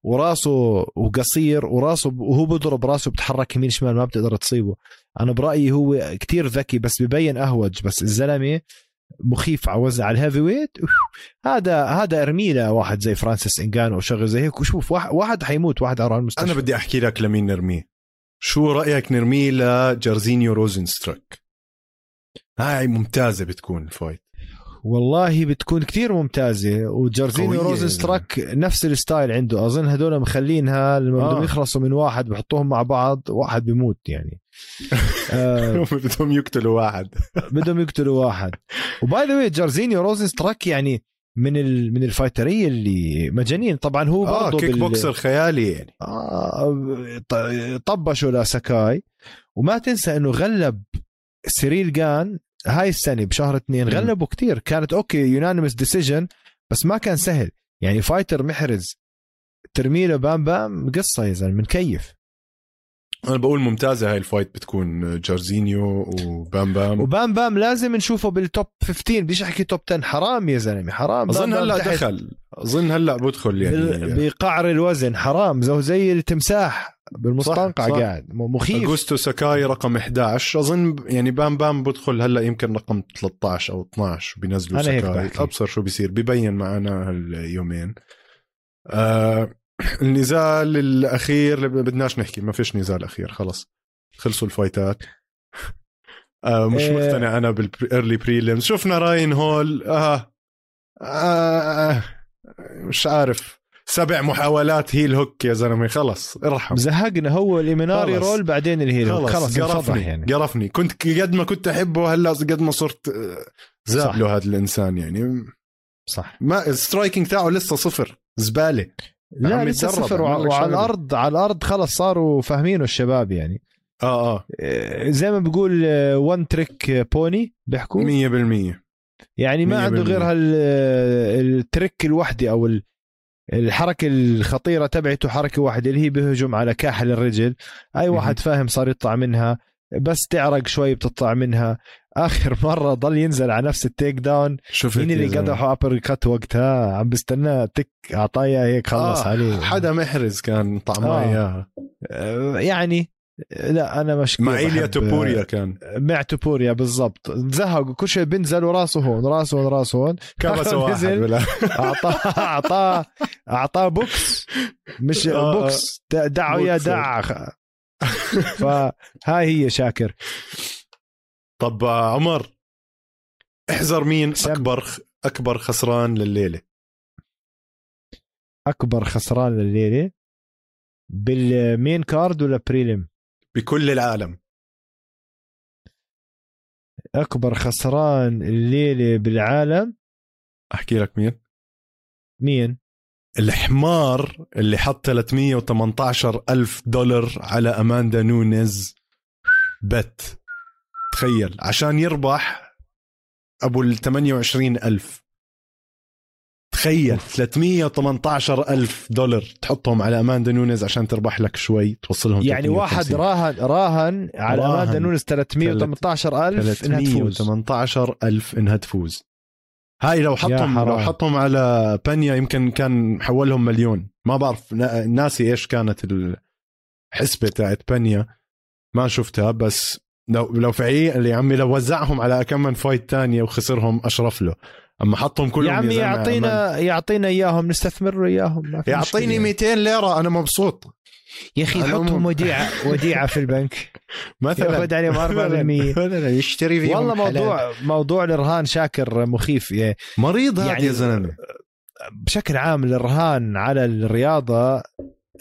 وراسه وقصير وراسه وهو بضرب راسه بتحرك يمين شمال ما بتقدر تصيبه. أنا برأيي هو كتير ذكي بس ببين أهوج. بس الزلمة مخيف على وزن على ال heavyweight. هذا هذا ارميله واحد زي فرانسيس انجانو أو شغله زي هيك. وشوف واحد, واحد حيموت واحد على المستشفى. أنا بدي أحكي لك لمين نرميه. شو رأيك نرميه لجارزينيو روزنستروك هاي ممتازة بتكون ال fight والله بتكون كتير ممتازة وجارزينيو قوية. روزن يا ستراك نفس ال style عنده. أظن هدول مخلينها لما آه. بدهم يخلصوا من واحد بحطوهم مع بعض واحد بيموت يعني. <laughs> آه. بدهم يقتلوا واحد. <laughs> بدهم يقتلوا واحد. و by the جارزينيو روزن ستراك يعني من ال... من الفايترية اللي مجانين. طبعا هو آه برضه kick بال- بوكسر خيالي يعني. آه ط- طبشوا لساكاي وما تنسى إنه غلب سيريل جان هاي السنة بشهر اثنين. غلبوا كتير. كانت okay unanimous decision بس ما كان سهل. يعني fighter محرز ترميله بام بام قصة يا زلمة مكيف أنا بقول ممتازة هاي ال fight بتكون جارزينيو وبام بام. وبام بام لازم نشوفه بال top 15 بديش أحكي top 10 حرام يا زلمة حرام. أظن هلأ دخل. أظن هلأ بدخل يعني. بقعر الوزن حرام. زي التمساح. بالمستنقع. قاعد. مخيف. اغوستو ساكاي رقم 11 أظن يعني بام بام بدخل هلا يمكن رقم 13 أو 12 بينزلوا ساكاي. أبصر شو بيصير. ببين معنا هاليومين. آه النزال الأخير اللي بدناش نحكي. ما فيش نزال أخير. خلص. خلصوا الفايتات. <laughs> آه مش إيه. مقتنع أنا بال early prelims شفنا راين هول. آه. آه. آه. مش عارف. سبع محاولات هيل هوك يا زلمة خلص ارحم. زهقنا هو الإيميناري خلص. رول بعدين الهيرو خلص, خلص قرفني يعني. قرفني. كنت قد ما كنت أحبه هلا قد ما صرت آه، زاب. له هذا الإنسان يعني. صح. ما السترايكنج تاعه لسه صفر زبالة. لا لسه صفر وعلى. الأرض على الأرض خلص صاروا فاهمينه الشباب يعني. آه آه. إيه، زي ما بقول وان تريك بوني بيحكوا؟ 100% يعني ما عنده غير بالمية. هال التريك الوحده أو ال- الحركة الخطيرة تبعته حركة واحدة اللي هي بيهجم على كاحل الرجل. أي واحد فاهم صار يطلع منها بس تعرق شوي بتطلع منها. آخر <laughs> مرة ضل ينزل على نفس التيك داون. شفت مين اللي؟ قدحه ابر كات وقتها؟ عم بستناه تك أعطاه هيك خلص آه عليه. حدا محرز كان طعماه آه. اياها آه، يعني لا أنا مش مع إيليا توبوريا كان. مع توبوريا بالضبط. زهقوا كل شيء بينزل وراسه هون راسه هون راسه هون. كبسه <laughs> واحد اعطاه اعطاه أعطاه بوكس. مش آه، آه. بوكس دعوا يا. دع فهاي هي شاكر. طب آه، عمر احذر مين. أكبر أكبر خسران لليلة؟ أكبر خسران لليلة؟ بالمين كارد ولا بريلم بكل العالم. أكبر خسران الليلة بالعالم؟ أحكي لك مين. مين؟ الحمار اللي حط 318 ألف دولار على أماندا نونيز. بت. تخيل. عشان يربح أبو ال 28 ألف. تخيل 318 ألف دولار تحطهم على أماندا نونيز عشان تربح لك شوي توصلهم يعني واحد 350. راهن راهن على راهن. اماندا نونس 318 ألف إنها تفوز 318 ألف إنها تفوز هاي لو حطهم. لو حطهم على بانيا يمكن كان حولهم مليون ما بعرف نا- ناسي إيش كانت الحسبة تاعت بانيا ما شفتها بس لو لو فعليا اللي عمي لو وزعهم على كم من fight تانية وخسرهم أشرف له أما حطهم كلهم يا عمي يعطينا يعطينا إياهم نستثمر إياهم ما في يعطيني مشكلة. 200 ليرة أنا مبسوط. يا أخي أنا حطهم م- وديعه <laughs> وديعة في البنك. مثلا. ياخذ عليهم 4% مثلا. يشتري فيهم والله حلال. موضوع موضوع الرهان شاكر مخيف يا- مريض هذا يعني- يا زلمة. بشكل عام الرهان على الرياضة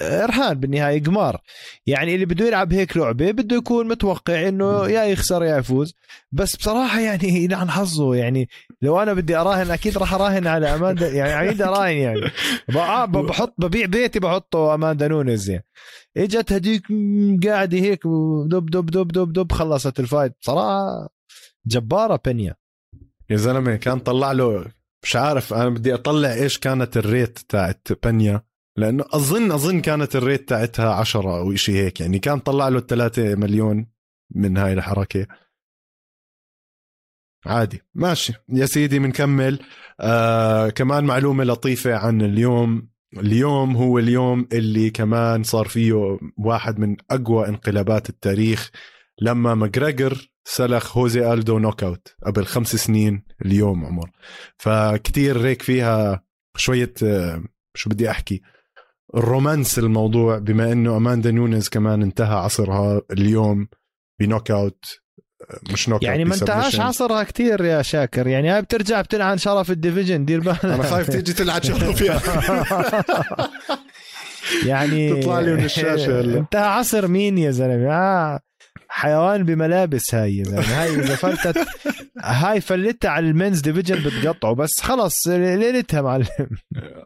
رهان بالنهاية قمار. يعني اللي بده يلعب هيك لعبة بده يكون متوقع إنه يا يخسر يا يفوز. بس بصراحة يعني <laughs> يلعن حظه يعني لو أنا بدي أراهن أكيد راح أراهن على أماندا. <laughs> يعني عيد أراهن يعني. بحط ببيع بيتي بحطه أماندا نونز يعني. إجت هديك قاعدة هيك دب دب دب دب دب خلصت ال fight. بصراحة جبارة بنيا يا زلمة كان طلع له مش عارف أنا بدي أطلع إيش كانت ال rate تاعت بنيا لأنه اظن أظن كانت ال rate تاعتها 10 أو شيء هيك. يعني كان طلع له 3 مليون من هاي الحركة. عادي. ماشي. يا سيدي بنكمل آه كمان معلومة لطيفة عن اليوم. اليوم هو اليوم اللي كمان صار فيه واحد من أقوى انقلابات التاريخ لما ماجريجر سلخ هوزي ألدو knockout قبل خمس سنين اليوم عمر. فكتير هيك فيها شوية آه، شو بدي أحكي؟ ال romance الموضوع بما إنه أماندا نونيز كمان انتهى عصرها اليوم ب knockout مش knock يعني ما انتهاش عصرها كثير يا شاكر. يعني هاي بترجع بتلعن شرف ال division دير بالك. أنا خايف تيجي تلعن شرف يا يعني تطلع لي من الشاشة هلا انتهى عصر مين يا زلمة؟ آه. حيوان بملابس هاي زلمه هاي إذا فلتت هاي فلتها على ال men's division بتقطعه بس خلص ليلتها معلم.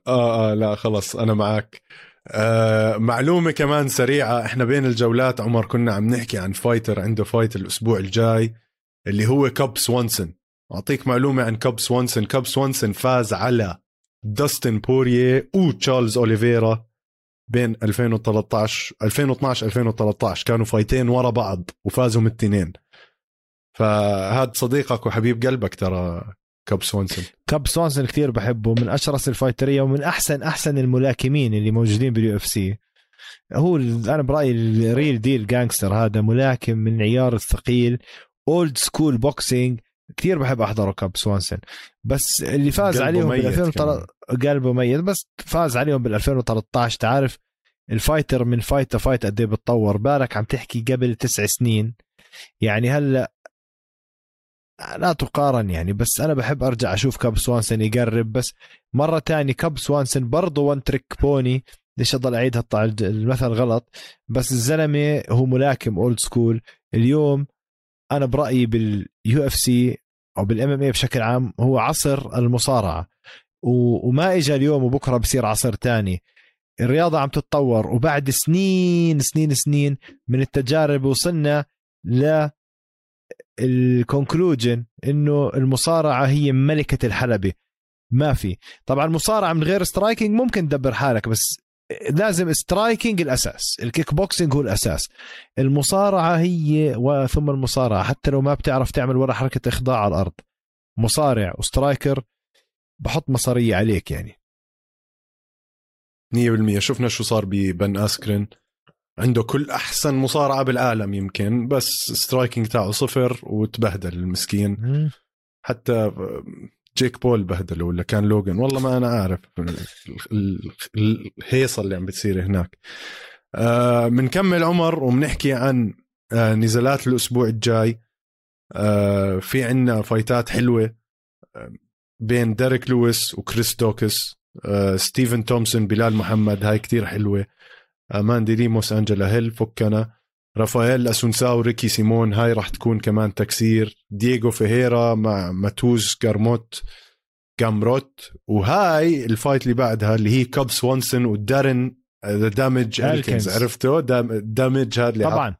آه آه لا خلص أنا معك آه معلومة كمان سريعة إحنا بين الجولات عمر كنا عم نحكي عن fighter عنده fight الأسبوع الجاي اللي هو كوب سوانسون أعطيك معلومة عن كوب سوانسون كوب سوانسون فاز على داستن بوريه وتشارلز اوليفيرا بين 2013 2012 2013 كانوا فايتين ورا بعض وفازوا من الاثنين فهذا صديقك وحبيب قلبك ترى كاب سوانسون كاب سوانسون كثير بحبه من أشرس الفايترية ومن أحسن أحسن الملاكمين اللي موجودين بال UFC. هو أنا برأيي ال real deal gangster هذا ملاكم من عيار الثقيل old school boxing كثير بحب أحضره كاب سوانسون بس اللي فاز عليهم بال 2013 قلبه ميت. بس فاز عليهم بال 2013 تعرف ال fighter من fight fight قد إيه بتطور؟ بالك عم تحكي قبل تسع سنين. يعني هلأ لا تقارن يعني. بس أنا بحب أرجع أشوف كاب سوانسون يقرب. بس مرة تانية كاب سوانسون برضه one trick pony ليش أضل أعيد المثل غلط؟ بس الزلمة هو ملاكم old school اليوم أنا برأيي بال UFC أو بال MMA بشكل عام هو عصر المصارعة. وما اجى اليوم وبكرة بصير عصر تاني. الرياضة عم تتطور وبعد سنين سنين سنين من التجارب وصلنا ل ال conclusion إنه المصارعة هي ملكة الحلبة. ما في. طبعا المصارعه من غير striking ممكن تدبر حالك بس لازم striking الأساس الكيك بوكسينج هو الأساس. المصارعة هي وثم المصارعة حتى لو ما بتعرف تعمل ولا حركة إخضاع على الأرض. مصارع و striker بحط مصارية عليك يعني. 100% شفنا شو صار ببن آسكرين. عنده كل أحسن مصارعة بالعالم يمكن بس striking تاعه صفر وتبهدل المسكين. حتى جيك بول بهدلة ولا كان لوجن والله ما أنا عارف الهيصة اللي عم بتصير هناك. بنكمل آه عمر وبنحكي عن آه نزالات الأسبوع الجاي. آه في عنا فايتات حلوة آه بين ديريك لويس وكريس دوكس. آه ستيفن تومسون بلال محمد هاي كتير حلوة. أماندا ليموس أنجلا هيل فكنا. رافائيل أسونساو ريكي سيمون هاي راح تكون كمان تكسير. دييغو فيريرا مع ماتوز كارموت جامروت وهاي ال fight اللي بعدها اللي هي كاب سوانسون ودارن the damage الكنز عرفته damage هذا اللي طبعا.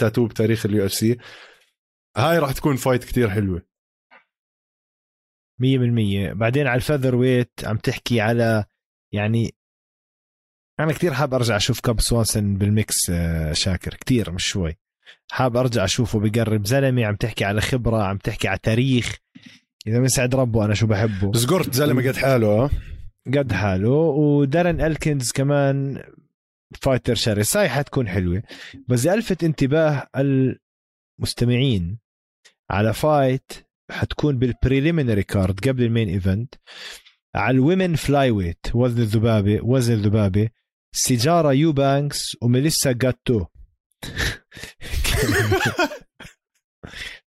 تاتو بتاريخ ال UFC. هاي راح تكون fight كتير حلوة. 100% بعدين على ال featherweight عم تحكي على يعني أنا كثير حاب أرجع أشوف كاب سوانسون بال mix آه، شاكر. كثير مش شوي. حاب أرجع أشوفه بقرب زلمة عم تحكي على خبرة عم تحكي على تاريخ. إذا من سعد ربه أنا شو بحبه. زقرت زلمة قد حاله قد حاله. ودارن ألكنز كمان fighter شرس. هاي حتكون حلوة. بس ألفت انتباه المستمعين على fight حتكون بال preliminary card قبل ال main event على ال women flyweight وزن الذبابة وزن الذبابة. سيجارا يوبانكس وميليسا جاتو.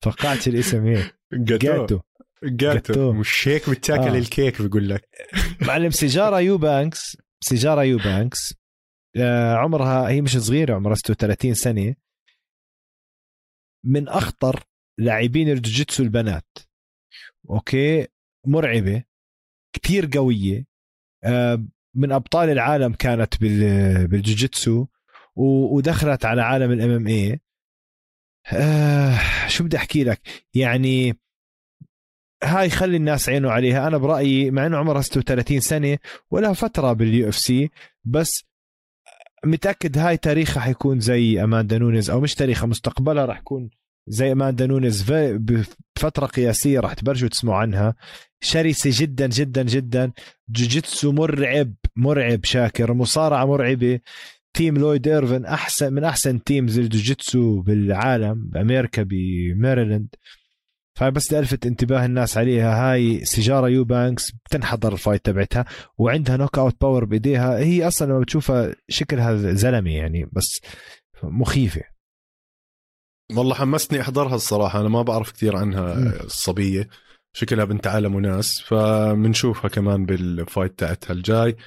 توقعت الاسم إيه جاتو. جاتو. مش هيك بتاكل آه. الكيك بقول لك. معلم سيجارا يوبانكس سيجارا يوبانكس آه عمرها هي مش صغيرة عمرها 36 سنة. من أخطر لاعبين الجوجيتسو البنات. أوكي؟ مرعبة. كتير قوية. آه من أبطال العالم كانت بالجوجيتسو ودخلت على عالم ال MMA آه شو بدي أحكي لك؟ يعني هاي خلي الناس عينها عليها. أنا برأيي مع إنه عمرها 36 سنة ولها فترة بال UFC بس متأكد هاي تاريخها حيكون زي أماندا نونز أو مش تاريخها مستقبلها راح يكون زي أماندا نونز بفترة قياسية راح تبلشوا تسمعوا عنها. شرسة جدا جدا جدا. جوجيتسو مرعب. مرعب شاكر مصارعة مرعبة. team لويد إيرفن أحسن من أحسن teams الجوجيتسو بالعالم بأمريكا بميريلاند. فبس لألفت انتباه الناس عليها. هاي سيجارا يوبانكس بتنحضر ال fight تبعتها وعندها knockout power بإيديها. هي أصلا لما بتشوفها شكلها زلمة يعني بس مخيفة. والله حمستني أحضرها الصراحة أنا ما بعرف كثير عنها الصبيه شكلها بنت عالم وناس فبنشوفها كمان بال fight تاعتها الجاي.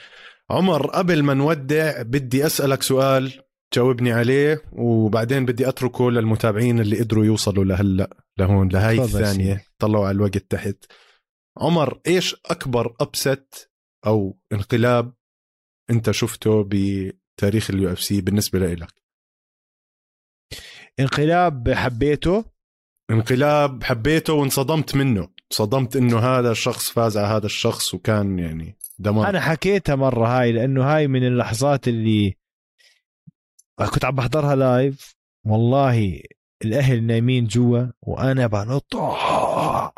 عمر قبل ما نودع بدي أسألك سؤال جاوبني عليه وبعدين بدي أتركه للمتابعين اللي قدروا يوصلوا لهلأ لهون لهاي الثانية. طلعوا على الوقت تحت. عمر إيش أكبر upset أو انقلاب أنت شفته بتاريخ ال UFC بالنسبة لإلك؟ انقلاب حبيته؟ انقلاب حبيته وانصدمت منه. صدمت إنه هذا الشخص فاز على هذا الشخص وكان يعني دمار. أنا حكيتها مرة هاي لأنه هاي من اللحظات اللي كنت عم بحضرها لايف والله الأهل نايمين جوا وأنا بنط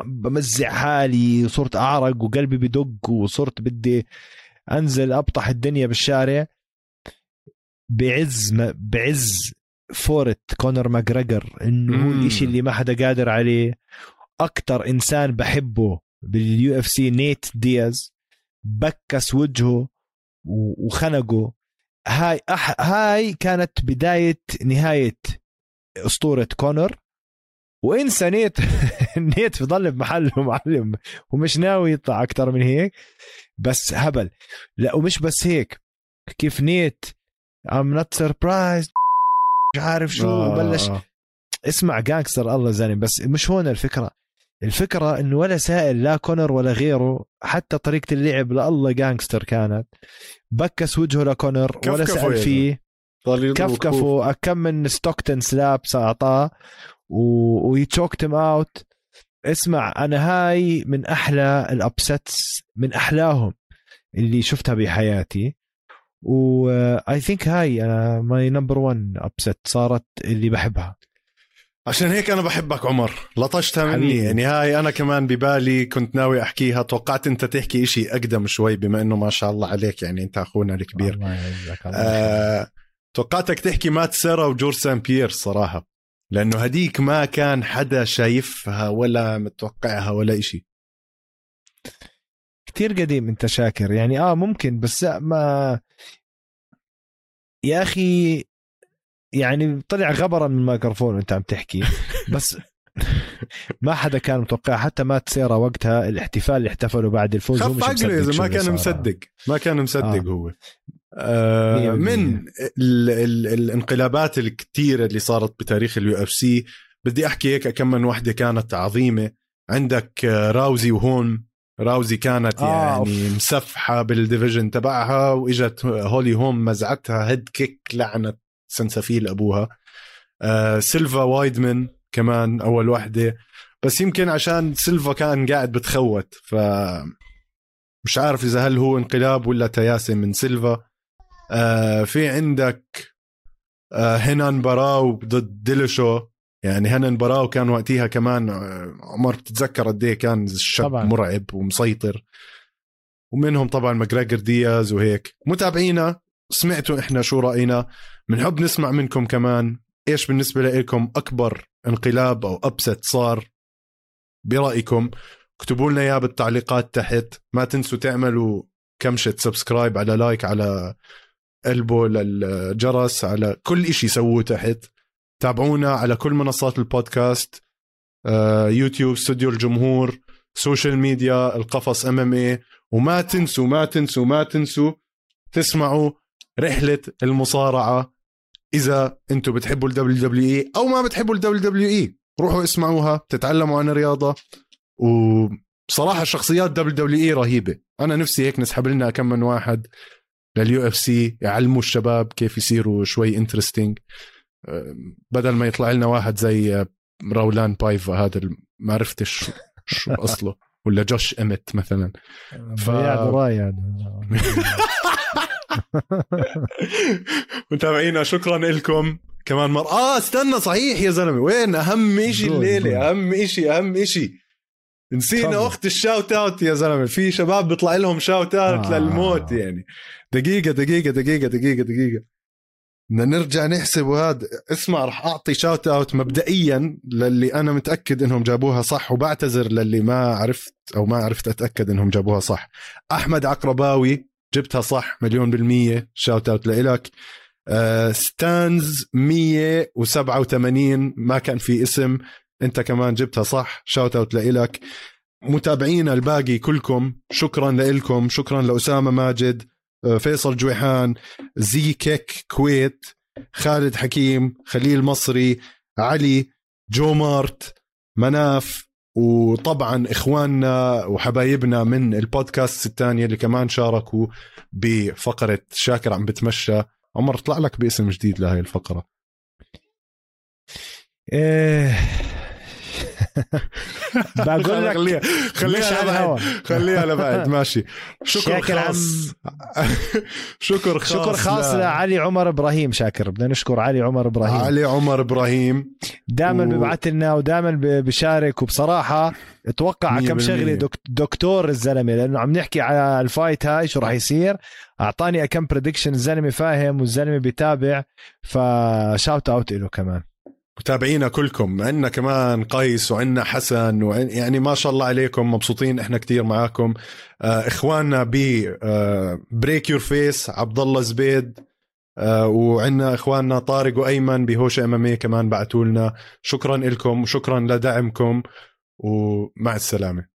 بمزع حالي وصرت أعرق وقلبي بدق وصرت بدي أنزل أبطح الدنيا بالشارع. بعز ما بعز فورة كونر ماجريجر إنه هو الإشي اللي ما حدا قادر عليه. أكثر إنسان بحبه بال UFC نيت دياز بكس وجهه وخنقه. هاي أح هاي كانت بداية نهاية أسطورة كونر. وإنسى نيت <laughs> نيت بضل بمحله معلم ومش ناوي يطلع أكثر من هيك. بس هبل. لا ومش بس هيك. كيف نيت I'm not surprised مش عارف شو آه. بلش. اسمع gangster الله زاني بس مش هون الفكرة. الفكرة إنه ولا سائل لا كونر ولا غيره حتى طريقة اللعب لله gangster كانت. بكس وجهه لكونر ولا سأل فيه. كفكفه كم من Stockton slaps اعطاه و he choked him out اسمع أنا هاي من أحلى ال upsets من أحلاهم اللي شفتها بحياتي. و I think هاي my number 1 upset صارت اللي بحبها. عشان هيك أنا بحبك عمر. لطشتها مني. حبيبي. يعني هاي أنا كمان ببالي كنت ناوي أحكيها. توقعت أنت تحكي إشي أقدم شوي بما إنه ما شاء الله عليك يعني أنت أخونا الكبير. الله يعزك آه توقعتك تحكي مات سيرا وجورج سان بيير صراحة لأنه هديك ما كان حدا شايفها ولا متوقعها ولا إشي. كتير قديم أنت شاكر. يعني آه ممكن بس ما يا أخي يعني طلع غبرا من الميكروفون وانت عم تحكي. <laughs> بس ما حدا كان متوقع حتى مات سيرا وقتها الاحتفال اللي احتفلوا بعد الفوز هو مش مصدق إذا ما كان مصدق. ما كان مصدق آه. هو. آه من ال ال الانقلابات الكثيره اللي صارت بتاريخ ال UFC بدي أحكي هيك كم من وحدة كانت عظيمة. عندك راوزي وهولم. راوزي كانت آه يعني مسفحه بال division تبعها وإجت هولي هولم مزعتها head kick لعنت سنسفيل أبوها. آه سيلفا وايدمن كمان أول وحدة. بس يمكن عشان سيلفا كان قاعد بتخوت ف مش عارف إذا هل هو انقلاب ولا تياسة من سيلفا. آه في عندك آه هينان باراو ضد ديلشو يعني هينان باراو كان وقتها كمان آه، عمر بتتذكر قد إيه كان الشاب طبعا. مرعب ومسيطر. ومنهم طبعا ماجريجر دياز وهيك. متابعينا سمعتوا إحنا شو رأينا. بنحب نسمع منكم كمان. إيش بالنسبة لكم أكبر انقلاب أو upset صار؟ برأيكم اكتبوا لنا إياه بالتعليقات تحت. ما تنسوا تعملوا كمشة subscribe على like على قلبه للجرس على كل إشي سووه تحت. تابعونا على كل منصات البودكاست آه، يوتيوب استوديو الجمهور social media القفص MMA وما تنسوا ما تنسوا ما تنسوا تسمعوا رحلة المصارعة. إذا أنتم بتحبوا ال WWE أو ما بتحبوا ال WWE روحوا اسمعوها تتعلموا عن الرياضة. وصراحة شخصيات WWE رهيبة. أنا نفسي هيك نسحب لنا كم من واحد لل UFC يعلموا الشباب كيف يصيروا شوي interesting بدل ما يطلع لنا واحد زي راوليان بايفا هذا ما عرفتش شو أصله. ولا جوش امت مثلا. <laughs> ف... <laughs> <laughs> متابعينا شكرا لكم. كمان مرة آه استنى صحيح يا زلمة. وين؟ أهم شيء الليلة أهم شيء أهم شيء نسينا أخت ال shout out يا زلمة. في شباب بيطلع لهم shout out آه. للموت يعني. دقيقة دقيقة دقيقة دقيقة دقيقة. بدنا نرجع نحسب وهذا اسمع رح أعطي shout out مبدئيا للي أنا متأكد إنهم جابوها صح وبعتذر للي ما عرفت أو ما عرفت أتأكد إنهم جابوها صح. أحمد عقرباوي جبتها صح مليون بالمية. shout out لإلك. آه ستانز 187 ما كان في اسم. انت كمان جبتها صح. shout out لإلك. متابعينا الباقي كلكم. شكرا لكم شكرا لأسامة ماجد. آه، فيصل جويحان. زي كيك كويت خالد حكيم. خليل مصري. علي. جو مارت مناف. وطبعا إخواننا وحبايبنا من البودكاست الثانية اللي كمان شاركوا بفقرة شاكر عم بتمشى. عمر طلع لك باسم جديد لهي الفقرة. إيه. <laughs> بقول لك خليها خليها لبعد خليها لبعد <laughs> ماشي. <laughs> شكر خاص. شكر خاص شكر خاص لعلي عمر إبراهيم شاكر. بدنا نشكر علي عمر إبراهيم. علي عمر إبراهيم. دائما و... ببعث لنا ودائما بشارك. وبصراحة أتوقع كم شغلة دكتور الزلمة لأنه عم نحكي على ال fight هاي شو راح يصير. أعطاني كم prediction الزلمة فاهم والزلمة بيتابع. ف shout out له كمان. متابعينا كلكم عندنا كمان قيس وعندنا حسن وعن يعني ما شاء الله عليكم مبسوطين إحنا كتير معاكم. آه إخواننا ب Break Your Face عبد الله زبيد آه وعندنا إخواننا طارق وأيمن بهوش MMA كمان بعثوا لنا شكرا لكم وشكرا لدعمكم ومع السلامة.